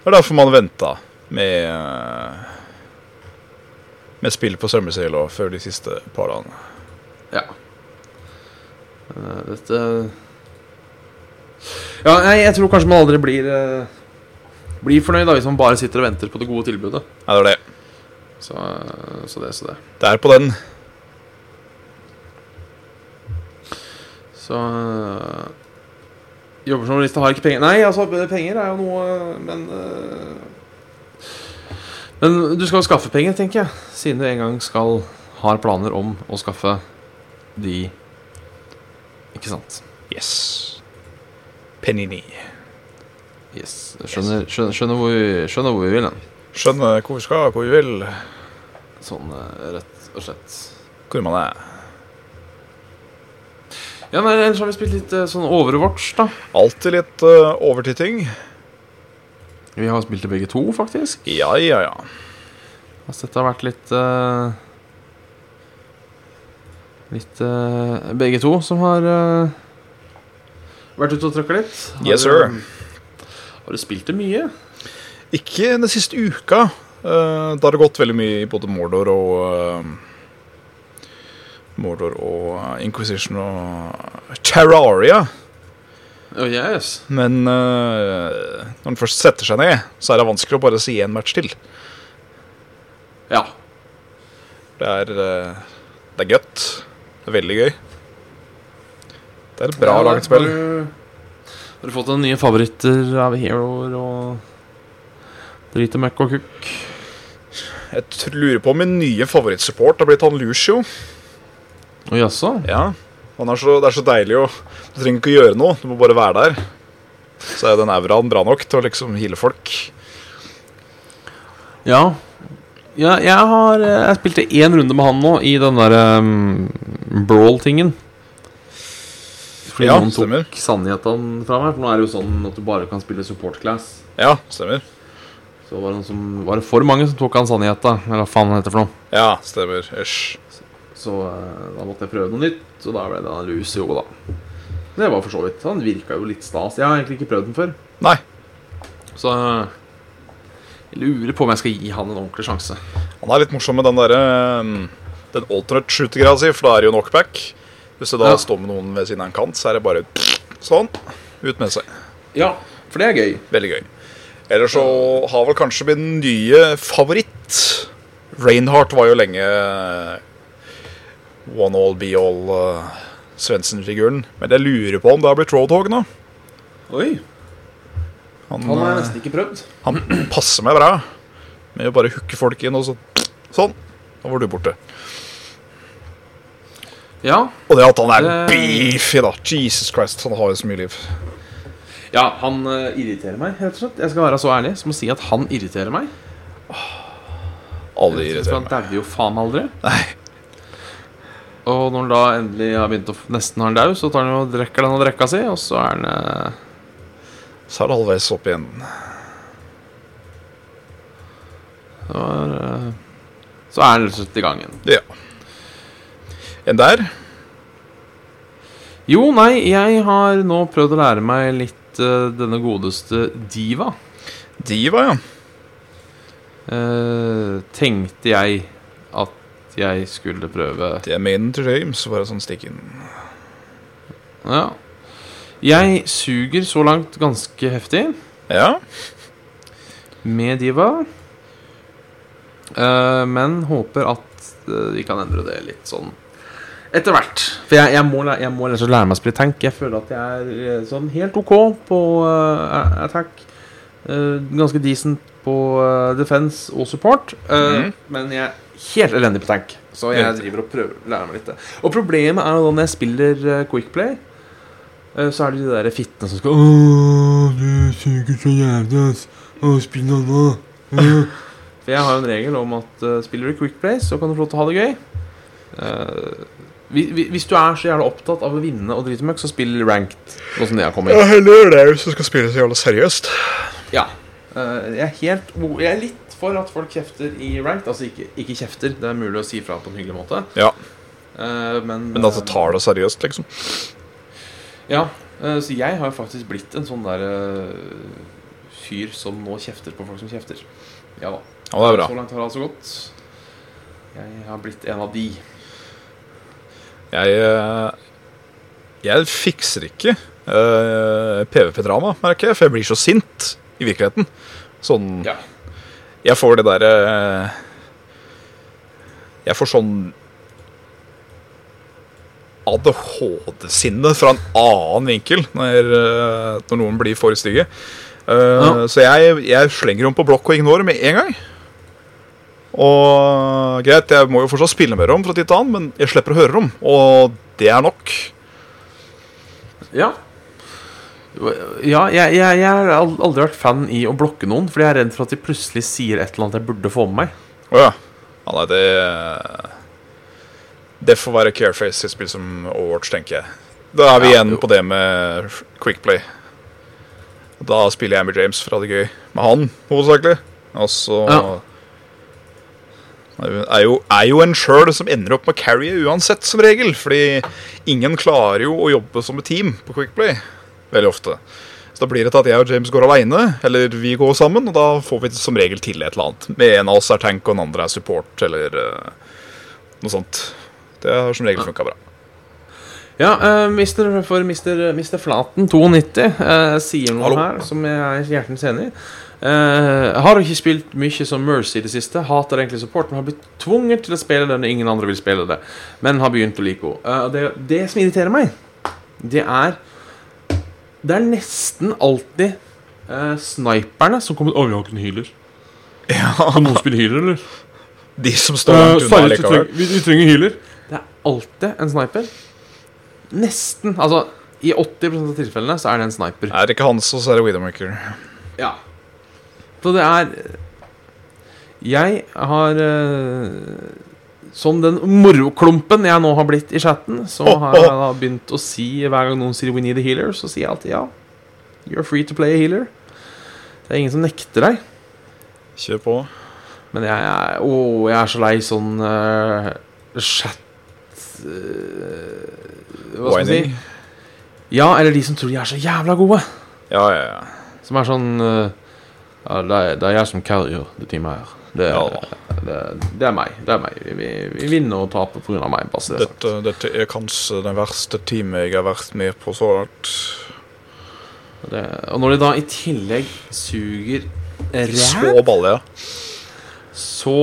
Det er derfor man venta med eh, Med spill på Summersail og før de siste par dagene. Ja. Eh, dette Ja, jeg, jeg tror kanskje man aldri blir eh, Blir fornøyd da hvis man bare sitter og venter på det gode tilbudet. Ja, det er det. Så, så det, så det. Det er på den. Så Jobber som journalist og har ikke penger Nei, altså, penger er jo noe Men øh, Men du skal jo skaffe penger, tenker jeg. Siden du en gang skal har planer om å skaffe de Ikke sant? Yes. Penini. Yes. Skjønner, skjønner, skjønner, hvor, vi, skjønner hvor vi vil hen. Skjønner hvor vi skal, hvor vi vil, Sånn øh, rett og slett. hvor man er. Ja, nei, Ellers har vi spilt litt øh, sånn Overwatch, da. Alltid litt uh, overtitting. Vi har spilt det begge to, faktisk. Ja, ja, ja. Altså, dette har vært litt uh, Litt uh, Begge to som har vært ute og trøkka litt. Har Yes, sir. Har du spilt det mye? Ikke den siste uka. Uh, da har det gått veldig mye i både Mordor og Mordor og uh, Inquisition og Terraria. Oh, yes. Men uh, når den først setter seg ned, så er det vanskelig å bare si én match til. Ja. Det er, uh, det er godt. Det er veldig gøy. Det er et bra Ja, laget spill. Har du, har du fått noen nye favoritter av heroer og drit og møkk og kukk? Jeg lurer på om min nye favorittsupport har blitt han Lucio. Å jaså? Ja, han er så, Det er så deilig å Du trenger ikke å gjøre noe, du må bare være der. Så er den auraen bra nok til å liksom heale folk. Ja. ja. Jeg har eh, Jeg spilte én runde med han nå i den derre um, brawl-tingen. Fordi Ja, noen stemmer. tok sannheten fra meg. For nå er det jo sånn at du bare kan spille support class. Ja, stemmer. Så var det, som, var det for mange som tok han sannheten. eller hva faen han heter for noe. Ja, stemmer. Æsj. Så eh, da måtte jeg prøve noe nytt, og da ble det han Lucio, da. Det var for så vidt. Han virka jo litt stas. Jeg har egentlig ikke prøvd den før. Nei. Så eh, jeg lurer på om jeg skal gi han en ordentlig sjanse. Han er litt morsom med den derre um, Den alternate shooter-greia si, for da er det jo knockback. Hvis du da Ja. står med noen ved siden av en kant, så er det bare sånn. Ut med seg. Ja, for det er gøy. Veldig gøy. Eller så har vel kanskje min nye favoritt Reinhardt var jo lenge one all be all uh, Svendsen-figuren. Men jeg lurer på om det har blitt Roadhog nå. Oi, Han, Han har jeg uh, nesten ikke prøvd. han passer meg bra med å bare hooke folk inn og så sånn. Da var du borte. Ja, Og det at han er Det- beefy, da. Jesus Christ, han har jo så mye liv. ja han uh, irriterer meg, rett og slett. Jeg skal være så ærlig som å si at han irriterer meg. Alle irriterer irriterer han meg. dauer jo faen aldri. Nei. Og når han da endelig har begynt å nesten har han daud, så tar han og drikker den og drekka si, og så er han eh, Så er det halvveis opp igjen. så er, eh, så er han rett og slett i gang igjen. Ja. En der. Jo, nei, jeg har nå prøvd å lære meg litt eh, denne godeste Diva. Diva, ja. Eh, tenkte jeg jeg skulle prøve Det er til James. Bare sånn stikk inn. Ja. Jeg suger så langt ganske heftig Ja. med Diva. Uh, men håper at uh, vi kan endre det litt sånn etter hvert. For jeg, jeg, må, jeg må rett lære meg å spille tank. Jeg føler at jeg er eh, sånn helt OK på uh, attack. Uh, ganske decent på uh, defense og support. Uh, mm. Men jeg er helt elendig på tank. Så jeg driver og prøver å lære meg litt det. Og problemet er da når jeg spiller eh, Quickplay, eh, så er det de der fittene som skal Å, du suger så jævlig, ass. Å, spill nå, nå. For jeg har jo en regel om at uh, spiller du Quickplay, så kan du få lov til å ha det gøy. Uh, Hvi- hvi- Hvis du er så jævla opptatt av å vinne og drite møkk, så spill ranked. Sånn som jeg kommer. Ja, heller det hvis du skal spille så jævla seriøst. Ja. Eh, jeg er helt Jeg er litt for at folk kjefter i ranked. Altså ikke, ikke kjefter, det er mulig å si fra på en hyggelig måte. Ja, Uh, men Men at du tar det seriøst, liksom. Ja, Uh, så jeg har jo faktisk blitt en sånn der uh, fyr som nå kjefter på folk som kjefter. Ja da. Ja, det er bra. Så langt har det altså gått. Jeg har blitt en av de. Jeg, eh, jeg fikser ikke eh, PVP-drama, merker jeg, for jeg blir så sint i virkeligheten. Sånn Ja. Jeg får det derre Jeg får sånn ADHD-sinne fra en annen vinkel når, eh, når noen blir for stygge. Uh, Ja. Så jeg, jeg slenger dem på blokk og ignorer med en gang. Og greit, jeg må jo fortsatt spille med dem fra tid til annen, men jeg slipper å høre dem, og det er nok. Ja. Ja, jeg, jeg, jeg har aldri vært fan i å blokke noen, fordi jeg er redd for at de plutselig sier et eller annet jeg burde få med meg. Å ja. ja. Nei, det Det får være Careface i spill som Overwatch, tenker jeg. Da er vi Ja, igjen jo. på det med Quickplay. Da spiller jeg med James for å ha det gøy med han, hovedsakelig. Og så Ja. er jo, er jo en sjøl som ender opp med å carrie uansett, som regel. Fordi ingen klarer jo å jobbe som et team på Quickplay. Veldig ofte. Så da blir det til at jeg og James går aleine, eller vi går sammen, og da får vi som regel til et eller annet. Med en av oss er tank, og den andre er support, eller uh, noe sånt. Det har som regel funka bra. Ja, uh, mister, for Mr. mister Flaten 92 uh, sier noe Hallo. her som jeg er hjertens enig i. Uh, har ikke spilt mye som Mercy i det siste. Hater egentlig support, men har blitt tvunget til å spille det når ingen andre vil spille det. Men har begynt å like henne. Uh, det, det som irriterer meg, det er Det er nesten alltid eh, sniperne som kommer Å, vi har ikke en healer. Kan noen spille healer, eller? De som står Eh, langt unna Seriøst, vi, likevel. vi, vi trenger healer. Det er alltid en sniper. Nesten. Altså, i 80% av tilfellene så er det en sniper. Er det ikke hans, så er det Widowmaker. Ja. Så det er Jeg har eh, Som den moroklumpen jeg nå har blitt i chatten, så har jeg da begynt å si hver gang noen sier 'we need a healer', så sier jeg alltid ja. You're free to play a healer. Det er ingen som nekter deg. Kjør på. Men jeg er, å, jeg er så lei sånn uh, chat uh, Hva skal man si? Ja, eller de som tror de er så jævla gode. Ja, ja, ja. Som er sånn uh, Ja, det er, det er jeg som carrier det teamet her. Det, Ja. det, det er meg. Det er meg. Vi, vi, vi vinner og taper pga. meg. Bare det. Dette, dette er kanskje det verste teamet jeg har vært med på så langt. Det, og når de da i tillegg suger Så balle, ja. så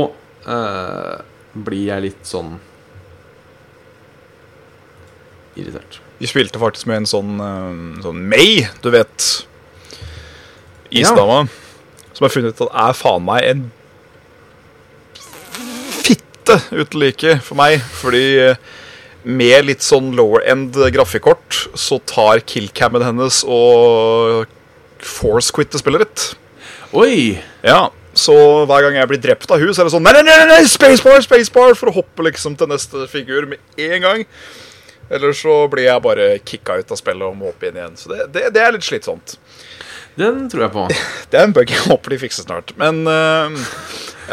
eh, blir jeg litt sånn irritert. Vi spilte faktisk med en sånn, eh, sånn May, du vet. Isdama. Som har funnet ut at er faen meg en fitte uten like for meg. Fordi eh, med litt sånn lower end grafikkort så tar killcammen hennes og force quitter spillet ditt. Oi! Ja, så hver gang jeg blir drept av hun, så er det sånn Nei, nei, nei, nei spacebar, spacebar For å hoppe liksom til neste figur med en gang Eller så blir jeg bare kicka ut av spillet og må opp inn igjen Så det, det, det er litt slitsomt Den tror jeg på. Det er en bug jeg håper de fikser snart Men uh,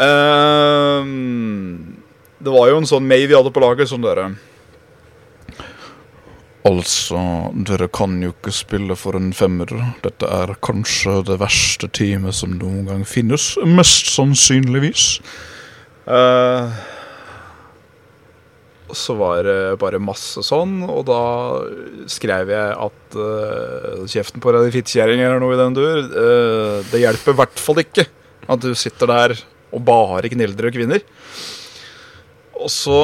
øhm, Det var jo en sånn May vi hadde på laget som dere Altså, dere kan jo ikke spille for en femmer. Dette er kanskje det verste teamet som noen gang finnes. Mest sannsynligvis. Uh, så var det bare masse sånn, og da skrev jeg at uh, Kjeften på deg, fittekjerring, eller noe i den dur. Uh, det hjelper i hvert fall ikke at du sitter der og bare knildrer kvinner. Og så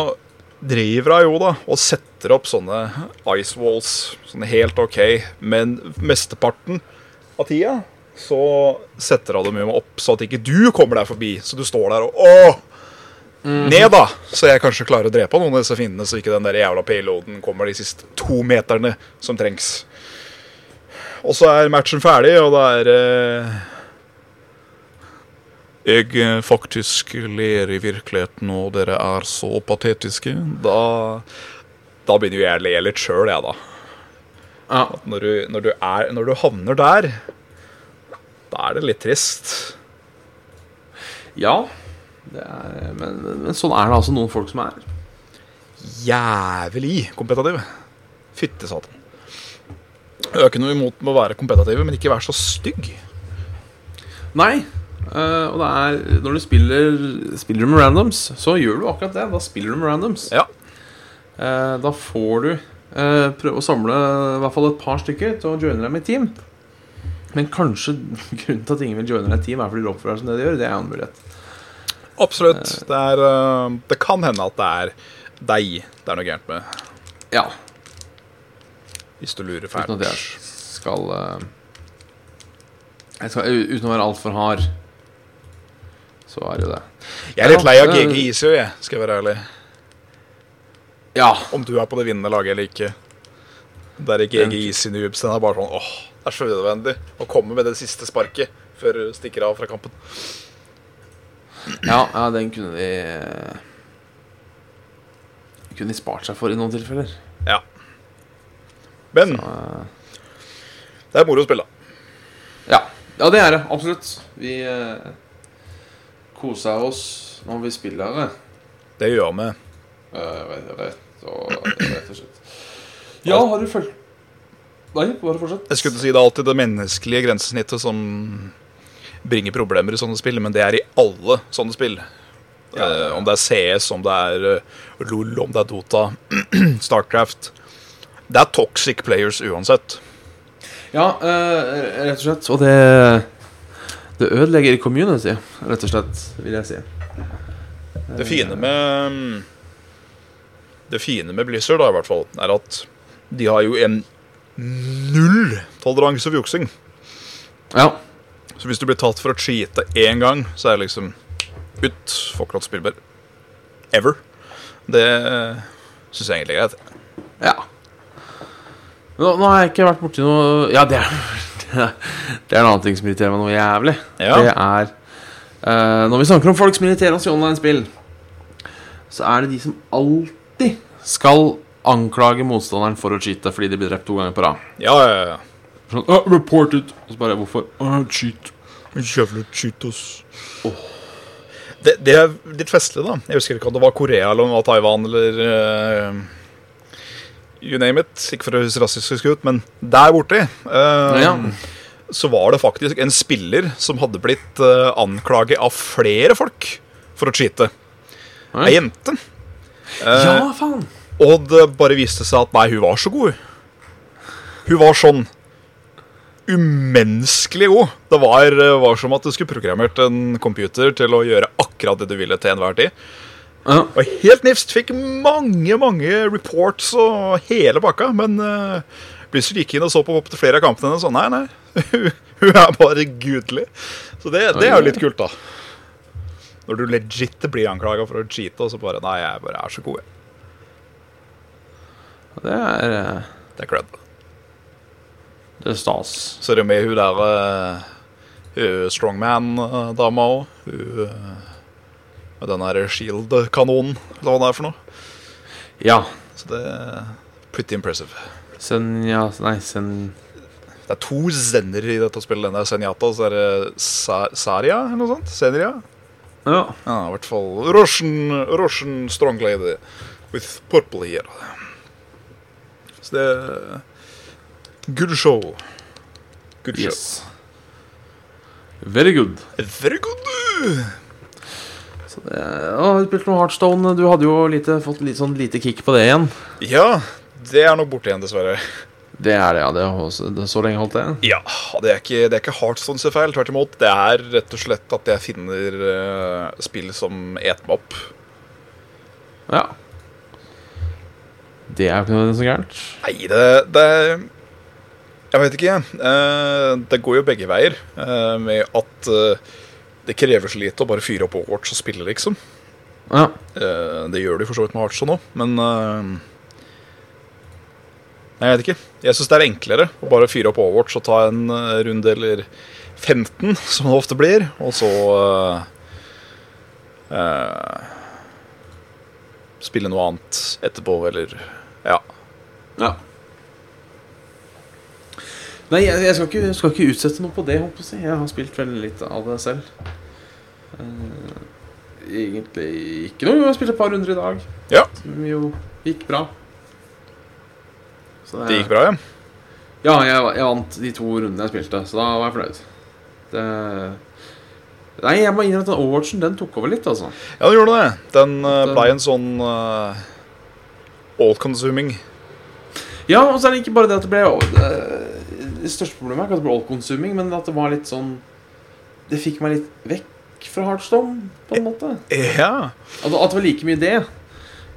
driver hun jo da og setter opp sånne ice walls, Sånn helt ok, men mesteparten av tida så setter hun dem opp så at ikke du kommer deg forbi, så du står der og åh, ned da, så jeg kanskje klarer å drepe noen av disse fiendene, så ikke den der jævla payloaden kommer de siste to meterne som trengs. Og så er matchen ferdig, og da er eh, jeg eh, faktisk ler i virkeligheten, og dere er så patetiske. Da da begynner jo jeg å le litt sjøl, jeg, da. Ja. Når du, når, du er, når du havner der, da er det litt trist. ja det er, men, men sånn er det altså noen folk som er. Jævlig kompetativ. Fytte satan. Jeg har ikke noe imot med å være kompetativ, men ikke være så stygg. Nei. Eh, og det er Når du spiller Spiller du med randoms, så gjør du akkurat det. Da spiller du med randoms. Ja. Uh, da får du uh, prøve å samle i hvert fall et par stykker til å joine dem i team. Men kanskje grunnen til at ingen vil joine deg i team, er fordi de oppfører seg som det de gjør. Det er en mulighet. Absolutt. Det, er, det kan hende at det er deg det er noe gærent med, Ja. hvis du lurer Uten at jeg fælt. skal jeg skal, Uten å være altfor hard, så er det det. Jeg er litt lei av GG jeg, skal jeg være ærlig. Ja. Om du er på det vinnende laget eller ikke. Det er GG noobs. Den er bare sånn åh, det er så unødvendig å komme med det siste sparket før du stikker av fra kampen. Ja, ja, den kunne de eh, Kunne de spart seg for i noen tilfeller. Ja. Men Eh, det er moro å spille. ja. ja, det er det. Absolutt. Vi koser oss når vi spiller det. Det gjør vi. Uh, rett, og, rett og slett. Ja, har du fulgt Nei, bare fortsett. Jeg skulle si Det er alltid det menneskelige grensesnittet som bringer problemer i sånne spill, men det er i alle sånne spill. Ja, ja, ja. Eh, om det er CS, om det er eh, LOL, om det er Dota, Starcraft. Det er toxic players uansett. Ja, uh, rett og slett. Og det Det ødelegger community, rett og slett, vil jeg si. Det fine med Det fine med Blizzard da, i hvert fall, er at de har jo en null toleranse for juksing. Ja. Så hvis du blir tatt for å cheate én gang, så er det liksom ut. Får ikke lov til å spille mer. Ever. Det syns jeg egentlig er greit. ja. Nå, nå har jeg ikke vært borti noe Ja, det er, det er en annen ting som irriterer meg noe jævlig. Ja. Det er uh, Når vi snakker om folk som irriterer oss i online-spill, så er det de som alltid skal anklage motstanderen for å cheate fordi de blir drept to ganger på rad. Ja, ja, ja. Sånn, «Ah, reported. Og så bare hvorfor? Uh, cheat. Jævla cheetos. Det, det er litt festlig, da. Jeg husker ikke om det var Korea eller Taiwan eller eh, You name it. Ikke for å høres rasistisk ut, men der borte Uh, Ja. så var det faktisk en spiller som hadde blitt uh, anklaget av flere folk for å cheate. Ei jente. Uh, Ja, faen! Og det bare viste seg at nei, hun var så god. Hun var sånn umenneskelig god. Det var, var som at du skulle programmert en computer til å gjøre akkurat det du ville til enhver tid. Ja. Og helt nifst. Fikk mange, mange reports og hele pakka. Men uh, Blizzard gikk inn og så på opptil flere av kampene og sånn. Nei, nei. hun er bare gudelig. Så det, det er jo litt kult, da. Når du legit blir anklaga for å cheate, og så bare Nei, jeg bare er så god, jeg. Det er uh... Det er cred. Det er stas. Så er det med hun der uh, strongman-dama òg. Hun eh, med den der shield-kanonen, eller hva det er for noe. Ja. Så det er pretty impressive. Senja Nei, sen... Det er to zener i dette spillet. Den er Senjata, og så er det Saria, eller noe sånt. Senria. Ja. Ja, i hvert fall Russian, Russian strong lady with purple hair. Så det er Good show. Good show. Yes. Very good. Very good. Så det, ja, du spilt noe Heartstone? Du hadde jo lite, fått litt sånn lite kick på det igjen. Ja, det er nok borte igjen, dessverre. Det er det, ja. Det, har også- det, så lenge holdt det. Ja, det er ikke, det er ikke Heartstone sin feil. Tvert imot. Det er rett og slett at jeg finner uh, spill som eter meg opp. Ja. Det er jo ikke noe så gærent. Nei, det, det Jeg vet ikke. Eh, det går jo begge veier. uh, med at eh, det krever så lite å bare fyre opp Overwatch og spille, liksom. Ja. Eh, det gjør de for så vidt med Heartstone òg, men eh, Nei, jeg vet ikke. Jeg syns det er enklere å bare fyre opp Overwatch og ta en eh, runde eller 15, som det ofte blir, og så Spille noe annet etterpå, eller Ja. Ja. Nei, jeg, jeg skal, ikke, skal ikke utsette noe på det. håper jeg. Jeg har spilt veldig litt av det selv. Eh, egentlig ikke noe. Jeg spilte et par runder i dag, Ja, som jo gikk bra. Så det gikk bra, ja. Ja, jeg, jeg vant de to rundene jeg spilte, så da var jeg fornøyd. Det Nei, jeg må innrømme at den Overwatchen den tok over litt, altså. Ja, den gjorde det. Den uh, blei en sånn uh, all-consuming. Ja, og så er det ikke bare det at det ble det, det største problemet er ikke at det ble all-consuming, men at det var litt sånn Det fikk meg litt vekk fra Heartstone, på en måte. Ja. At, at det var like mye det.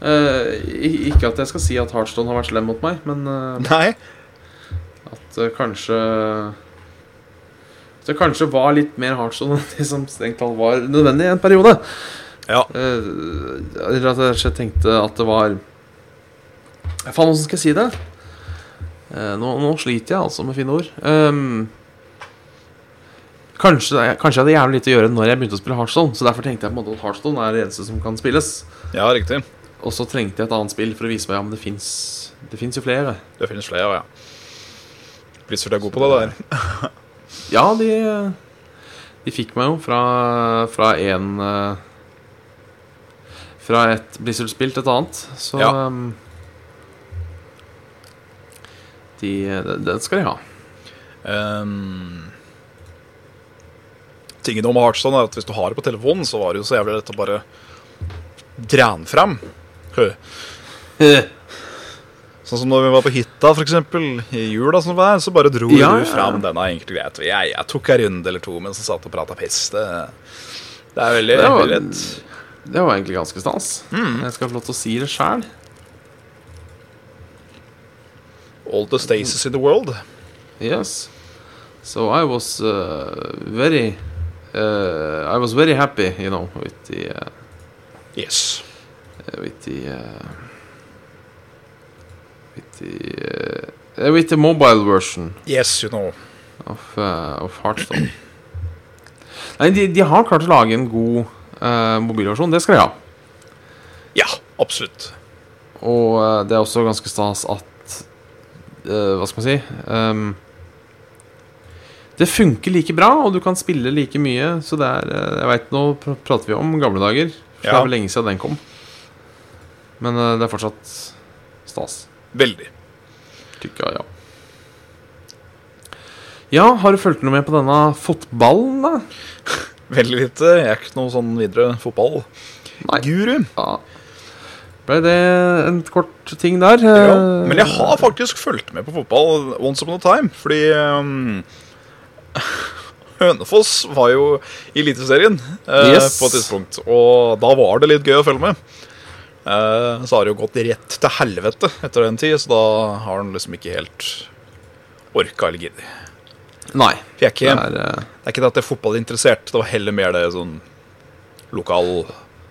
Uh, ikke at jeg skal si at Heartstone har vært slem mot meg, men uh, Nei. at det kanskje At det kanskje var litt mer Heartstone enn det som strengt talt var nødvendig i en periode. Ja. Eller at jeg tenkte at det var Faen, åssen skal jeg si det? Eh, nå, nå sliter jeg altså med fine ord. Um, kanskje, kanskje jeg hadde jævlig lite å gjøre når jeg begynte å spille Heartstone. Så derfor tenkte jeg på en måte at Heartstone er det eneste som kan spilles. ja, riktig. Og så trengte jeg et annet spill for å vise meg men det fins jo flere. Det finnes flere, ja. Blizzard er god på det der. Ja, de De fikk meg jo fra Fra en eh, Fra et Blizzard-spill til et annet. Så Ja. ehm, de, det, skal de ha. Um, tingen om Heartstone er at hvis du har det på telefonen, så var det jo så jævlig lett å bare dra den fram. Hø. Sånn som når vi var på hytta, eksempel, i jula, som var, så bare dro Ja, du ja. fram den er greit. Jeg, jeg tok en runde eller to mens jeg satt og prata piss. Det, det er veldig, Det var- veldig lett. Det var egentlig ganske stas. Mm. Jeg skal få lov til å si det sjæl. All the stasis in the world. Yes. So I was uh, very uh, I was very happy, you know, with the uh, Yes. uh, with the uh, with the uh, with the mobile version Yes, you know. of, of Heartstone. Nei, de, de har klart å lage en god mobilversjon. Det skal de ha. Ja, absolutt. Og det er også ganske stas at uh, Hva skal man si um, Det funker like bra, og du kan spille like mye. Så det er uh, Jeg vet, Nå pr prater vi om gamle dager. For Det er vel lenge siden den kom. Men uh, det er fortsatt stas. Veldig. Tykka, ja. Ja, har du fulgt noe med på denne fotballen, da? Veldig lite. Jeg er ikke noe sånn videre fotball-guru. Ja. Ble det en kort ting der? Ja, Eh, men jeg har faktisk fulgt med på fotball once upon a time, fordi um, Hønefoss var jo i Eliteserien uh, Yes. på et tidspunkt, og da var det litt gøy å følge med. Uh, så har det jo gått rett til helvete etter den tid, så da har han liksom ikke helt orka eller giddet. Nei. For jeg er ikke, Det er, uh... det er ikke det at jeg er fotballinteressert, det var heller mer det sånn lokal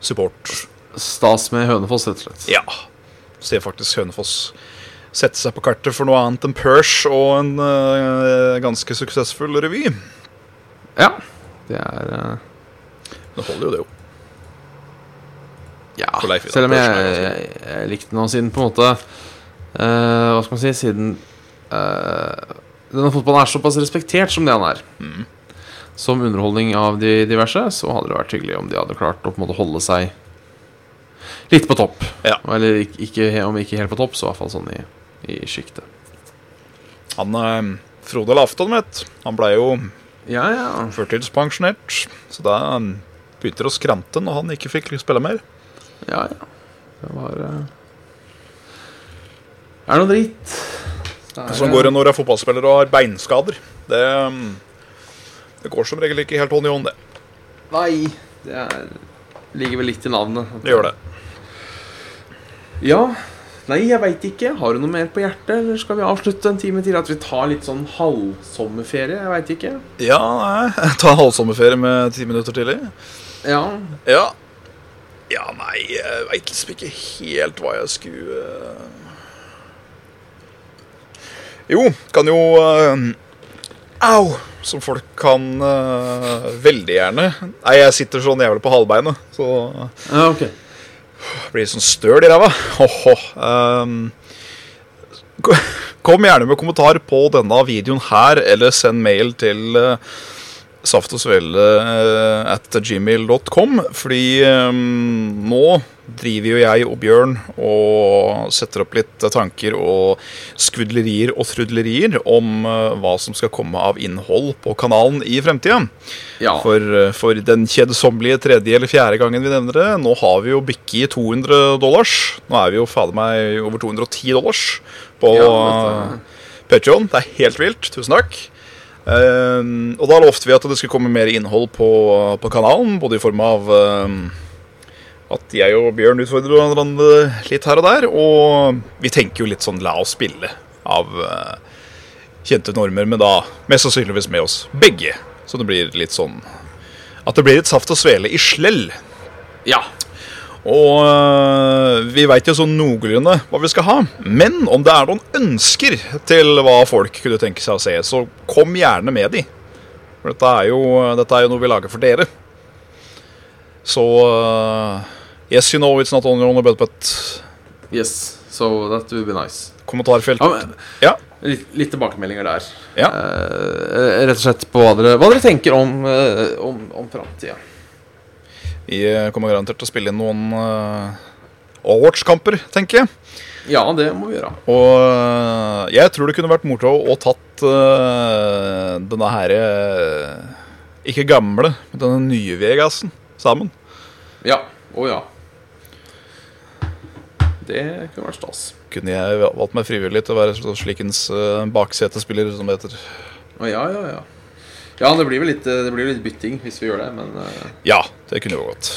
support. Stas med Hønefoss, rett og slett. Ja. Ser faktisk Hønefoss sette seg på kartet for noe annet enn Persh og en uh, ganske suksessfull revy. Ja. Det er uh... Det holder jo, det jo. Ja, Leif selv om jeg, jeg, jeg likte den nå siden på en måte uh, Hva skal man si Siden eh, denne fotballen er såpass respektert som det han er, Mm. som underholdning av de diverse, så hadde det vært hyggelig om de hadde klart å på en måte holde seg litt på topp. Ja. Eller ikke, om ikke helt på topp, så i hvert fall sånn i, i sjiktet. Han eh, Frode Lafton, vet Han ble jo Ja, ja. førtidspensjonert, så da um, begynte det å skrante når han ikke fikk spille mer. Ja, ja. Det var eh, Er noe dritt. Sånn går det når du er fotballspiller og har beinskader. Det, um, det går som regel ikke helt hånd i hånd, det. Nei, det er, ligger vel litt i navnet. Det gjør det. Ja. Nei, jeg veit ikke. Har du noe mer på hjertet, eller skal vi avslutte en time til? At vi tar litt sånn halvsommerferie? Jeg veit ikke. Ja, nei, ta halvsommerferie med ti minutter tidlig. Ja. Ja. Ja, nei, jeg veit liksom ikke helt hva jeg skulle eh. Jo, kan jo eh, Au! Som folk kan eh, veldig gjerne Nei, jeg sitter sånn jævlig på halvbeinet, så ja ok. Blir sånn støl i ræva. Um, Kom gjerne med kommentar på denne videoen her, eller send mail til uh, saft og svele uh, at gmail.com. Fordi um, nå driver jo jeg og Bjørn og setter opp litt tanker og skvudlerier og trudlerier om uh, hva som skal komme av innhold på kanalen i fremtida. Ja. For, uh, for den kjedsommelige tredje eller fjerde gangen vi nevner det, nå har vi jo bikket 200 dollars. Nå er vi jo fader meg over 210 dollars på Ja, uh, Patreon. Det er helt vilt. Tusen takk. Uh, og da lovte vi at det skulle komme mer innhold på, på kanalen, både i form av um, at jeg og Bjørn utfordrer hverandre litt her og der. Og vi tenker jo litt sånn la oss spille av uh, kjente normer, men da mest sannsynligvis med oss begge. Så det blir litt sånn At det blir et saft og svele i slell. ja. Og øh, vi veit jo sånn noenlunde hva vi skal ha. Men om det er noen ønsker til hva folk kunne tenke seg å se, så kom gjerne med de. For dette er jo, dette er jo noe vi lager for dere. Så øh, Yes, you know it's not only on a bed, but Yes. So that would be nice. Kommentarfelt. Ja, men, Ja. litt, litt tilbakemeldinger der. Ja. Uh, rett og slett på hva dere, hva dere tenker om, uh, om, om framtida. Vi øh, kommer garantert til å spille inn noen uh, awards-kamper, tenker jeg. Ja, det må vi gjøre. Og jeg tror det kunne vært moro å tatt uh, denne herre Ikke gamle, men denne nye Vegasen sammen. Ja. Å ja. Det kunne vært stas. Kunne jeg valgt meg frivillig til å være slikens uh, baksetespiller, som det heter. Å ja, ja, ja. Ja, det blir vel litt, eh, det blir litt bytting hvis vi gjør det, men uh, Ja, det kunne jo gått.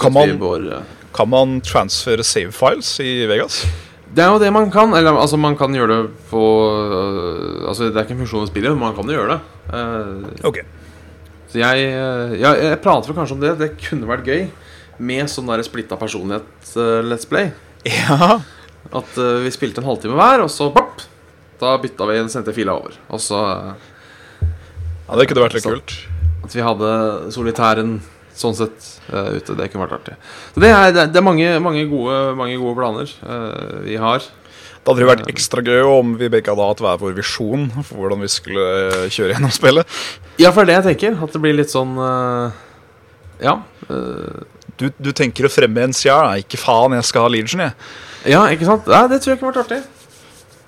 Kan man- bør uh, Kan man transfere save files i Vegas? Det er jo det man kan. Eller altså, man kan gjøre det på uh, Altså, det er ikke en funksjon i spillet, men man kan jo gjøre det. Eh, Ok. så jeg Ja, jeg prater vel kanskje om det. Det kunne vært gøy med sånn der splitta personlighet-let's play. Ja. At uh, vi spilte en halvtime hver, og så pop, Da bytta vi, sendte fila over. Og så øh, ja, det kunne vært litt Så- kult. at vi hadde solitæren sånn sett uh, ute. Det kunne vært artig. Så det er, det er- mange, mange, gode, mange gode planer uh, vi har. Det hadde jo vært ekstra gøy om vi begge hadde hatt hver vår visjon for hvordan vi skulle eh, kjøre gjennom spillet. Ja, for det er det jeg tenker. At det blir litt sånn Ja. Du, du tenker å fremme en da Ikke faen, jeg skal ha Legion, jeg. Ja, ikke sant? Nei, det tror jeg kunne vært artig.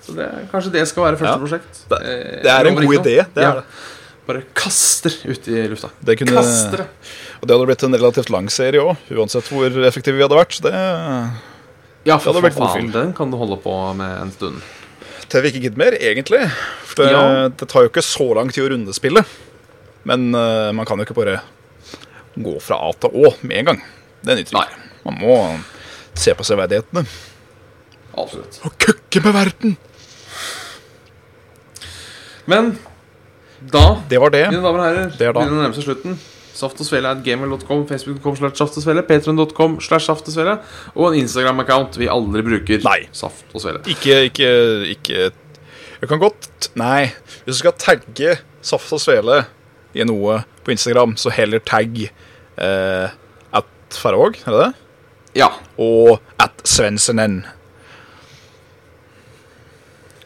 Så det, Kanskje det skal være første Ja. prosjekt. Det, Eh, det er en god idé. Det er det. Bare kaster ut i lufta. Det kunne, Kaster det. og det hadde blitt en relativt lang serie òg, uansett hvor effektive vi hadde vært. Det Ja, for, hadde vært faen, den kan du holde på med en stund. til vi ikke gidder mer, egentlig. For det, Ja. det tar jo ikke så lang tid å runde spillet. Men uh, man kan jo ikke bare gå fra A til Å med en gang. Det nytter ikke. Man må se på severdighetene. Absolutt. Og køkke med verden! Men da, Det var det. mine damer og herrer, Det er begynner å nærme seg slutten. Saft og svele er gamer.com, facebook.com slash saft og svele, patreon.com slash saft og svele, og en Instagram-account vi aldri bruker. Nei. Saft og svele. Ikke, ikke, ikke Jeg kan godt Nei. Hvis du skal tagge Saft og Svele i noe på Instagram, så heller tagg eh, at Farvåg, er det det? Ja. Og at Svensenen.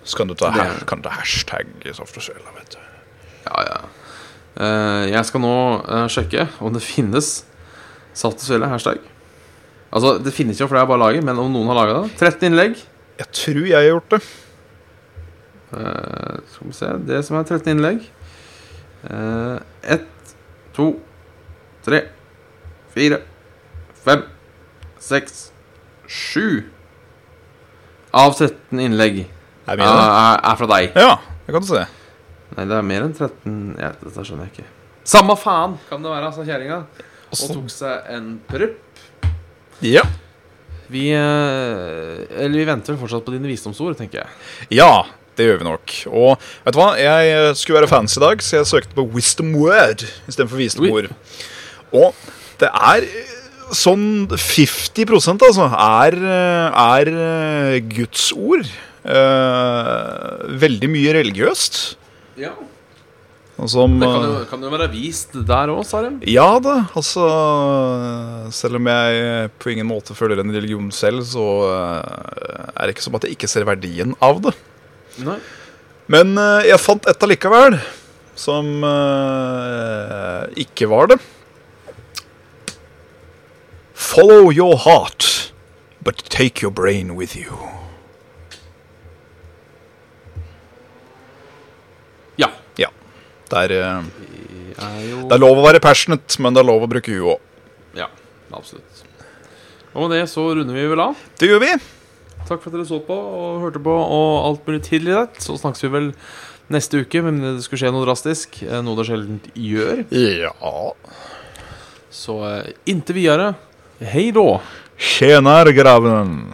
Så kan du ta, her, kan du ta hashtag og Svele, vet du. Ja, ja. Uh, jeg skal nå uh, sjekke om det finnes Salt og svele, hashtag. Altså, det finnes jo, for det er bare laget, men om noen har laga det 13 innlegg. Jeg tror jeg har gjort det. Uh, skal vi se Det som er 13 innlegg. Ett, to, tre, fire, fem, seks, sju av 13 innlegg Er er, er, fra deg. Ja, det kan du se. Nei, det er mer enn 13 ja, Dette skjønner jeg ikke. Samme faen kan det være, sa kjerringa. Og tok seg en prupp. Ja. Vi eh, Eller vi venter vel fortsatt på dine visdomsord, tenker jeg. ja, det gjør vi nok. Og vet du hva, jeg eh, skulle være fancy i dag, så jeg søkte på Wisdom Word istedenfor visdomord. Og det er sånn 50 altså, er, eh, er eh, Guds ord. Eh, veldig mye religiøst. Ja. Som, Det kan jo, eh, kan jo være vist der òg, Sarem. Ja da, altså Selv om jeg på ingen måte føler en religion selv, så eh, er det ikke som at jeg ikke ser verdien av det. Nei. Men eh, jeg fant et allikevel som eh, ikke var det. Follow your heart, but take your brain with you. Ja. Ja. Det er, eh, det er lov å være passionate, men det er lov å bruke huet òg. Ja, absolutt. Og med det så runder vi vel av. Det gjør vi. Takk for at dere så på og hørte på, og alt mulig tidligere. Så snakkes vi vel neste uke, men det skulle skje noe drastisk. eh, Noe det sjelden gjør. Ja. Så eh, inntil videre, hei da. Tjener graven.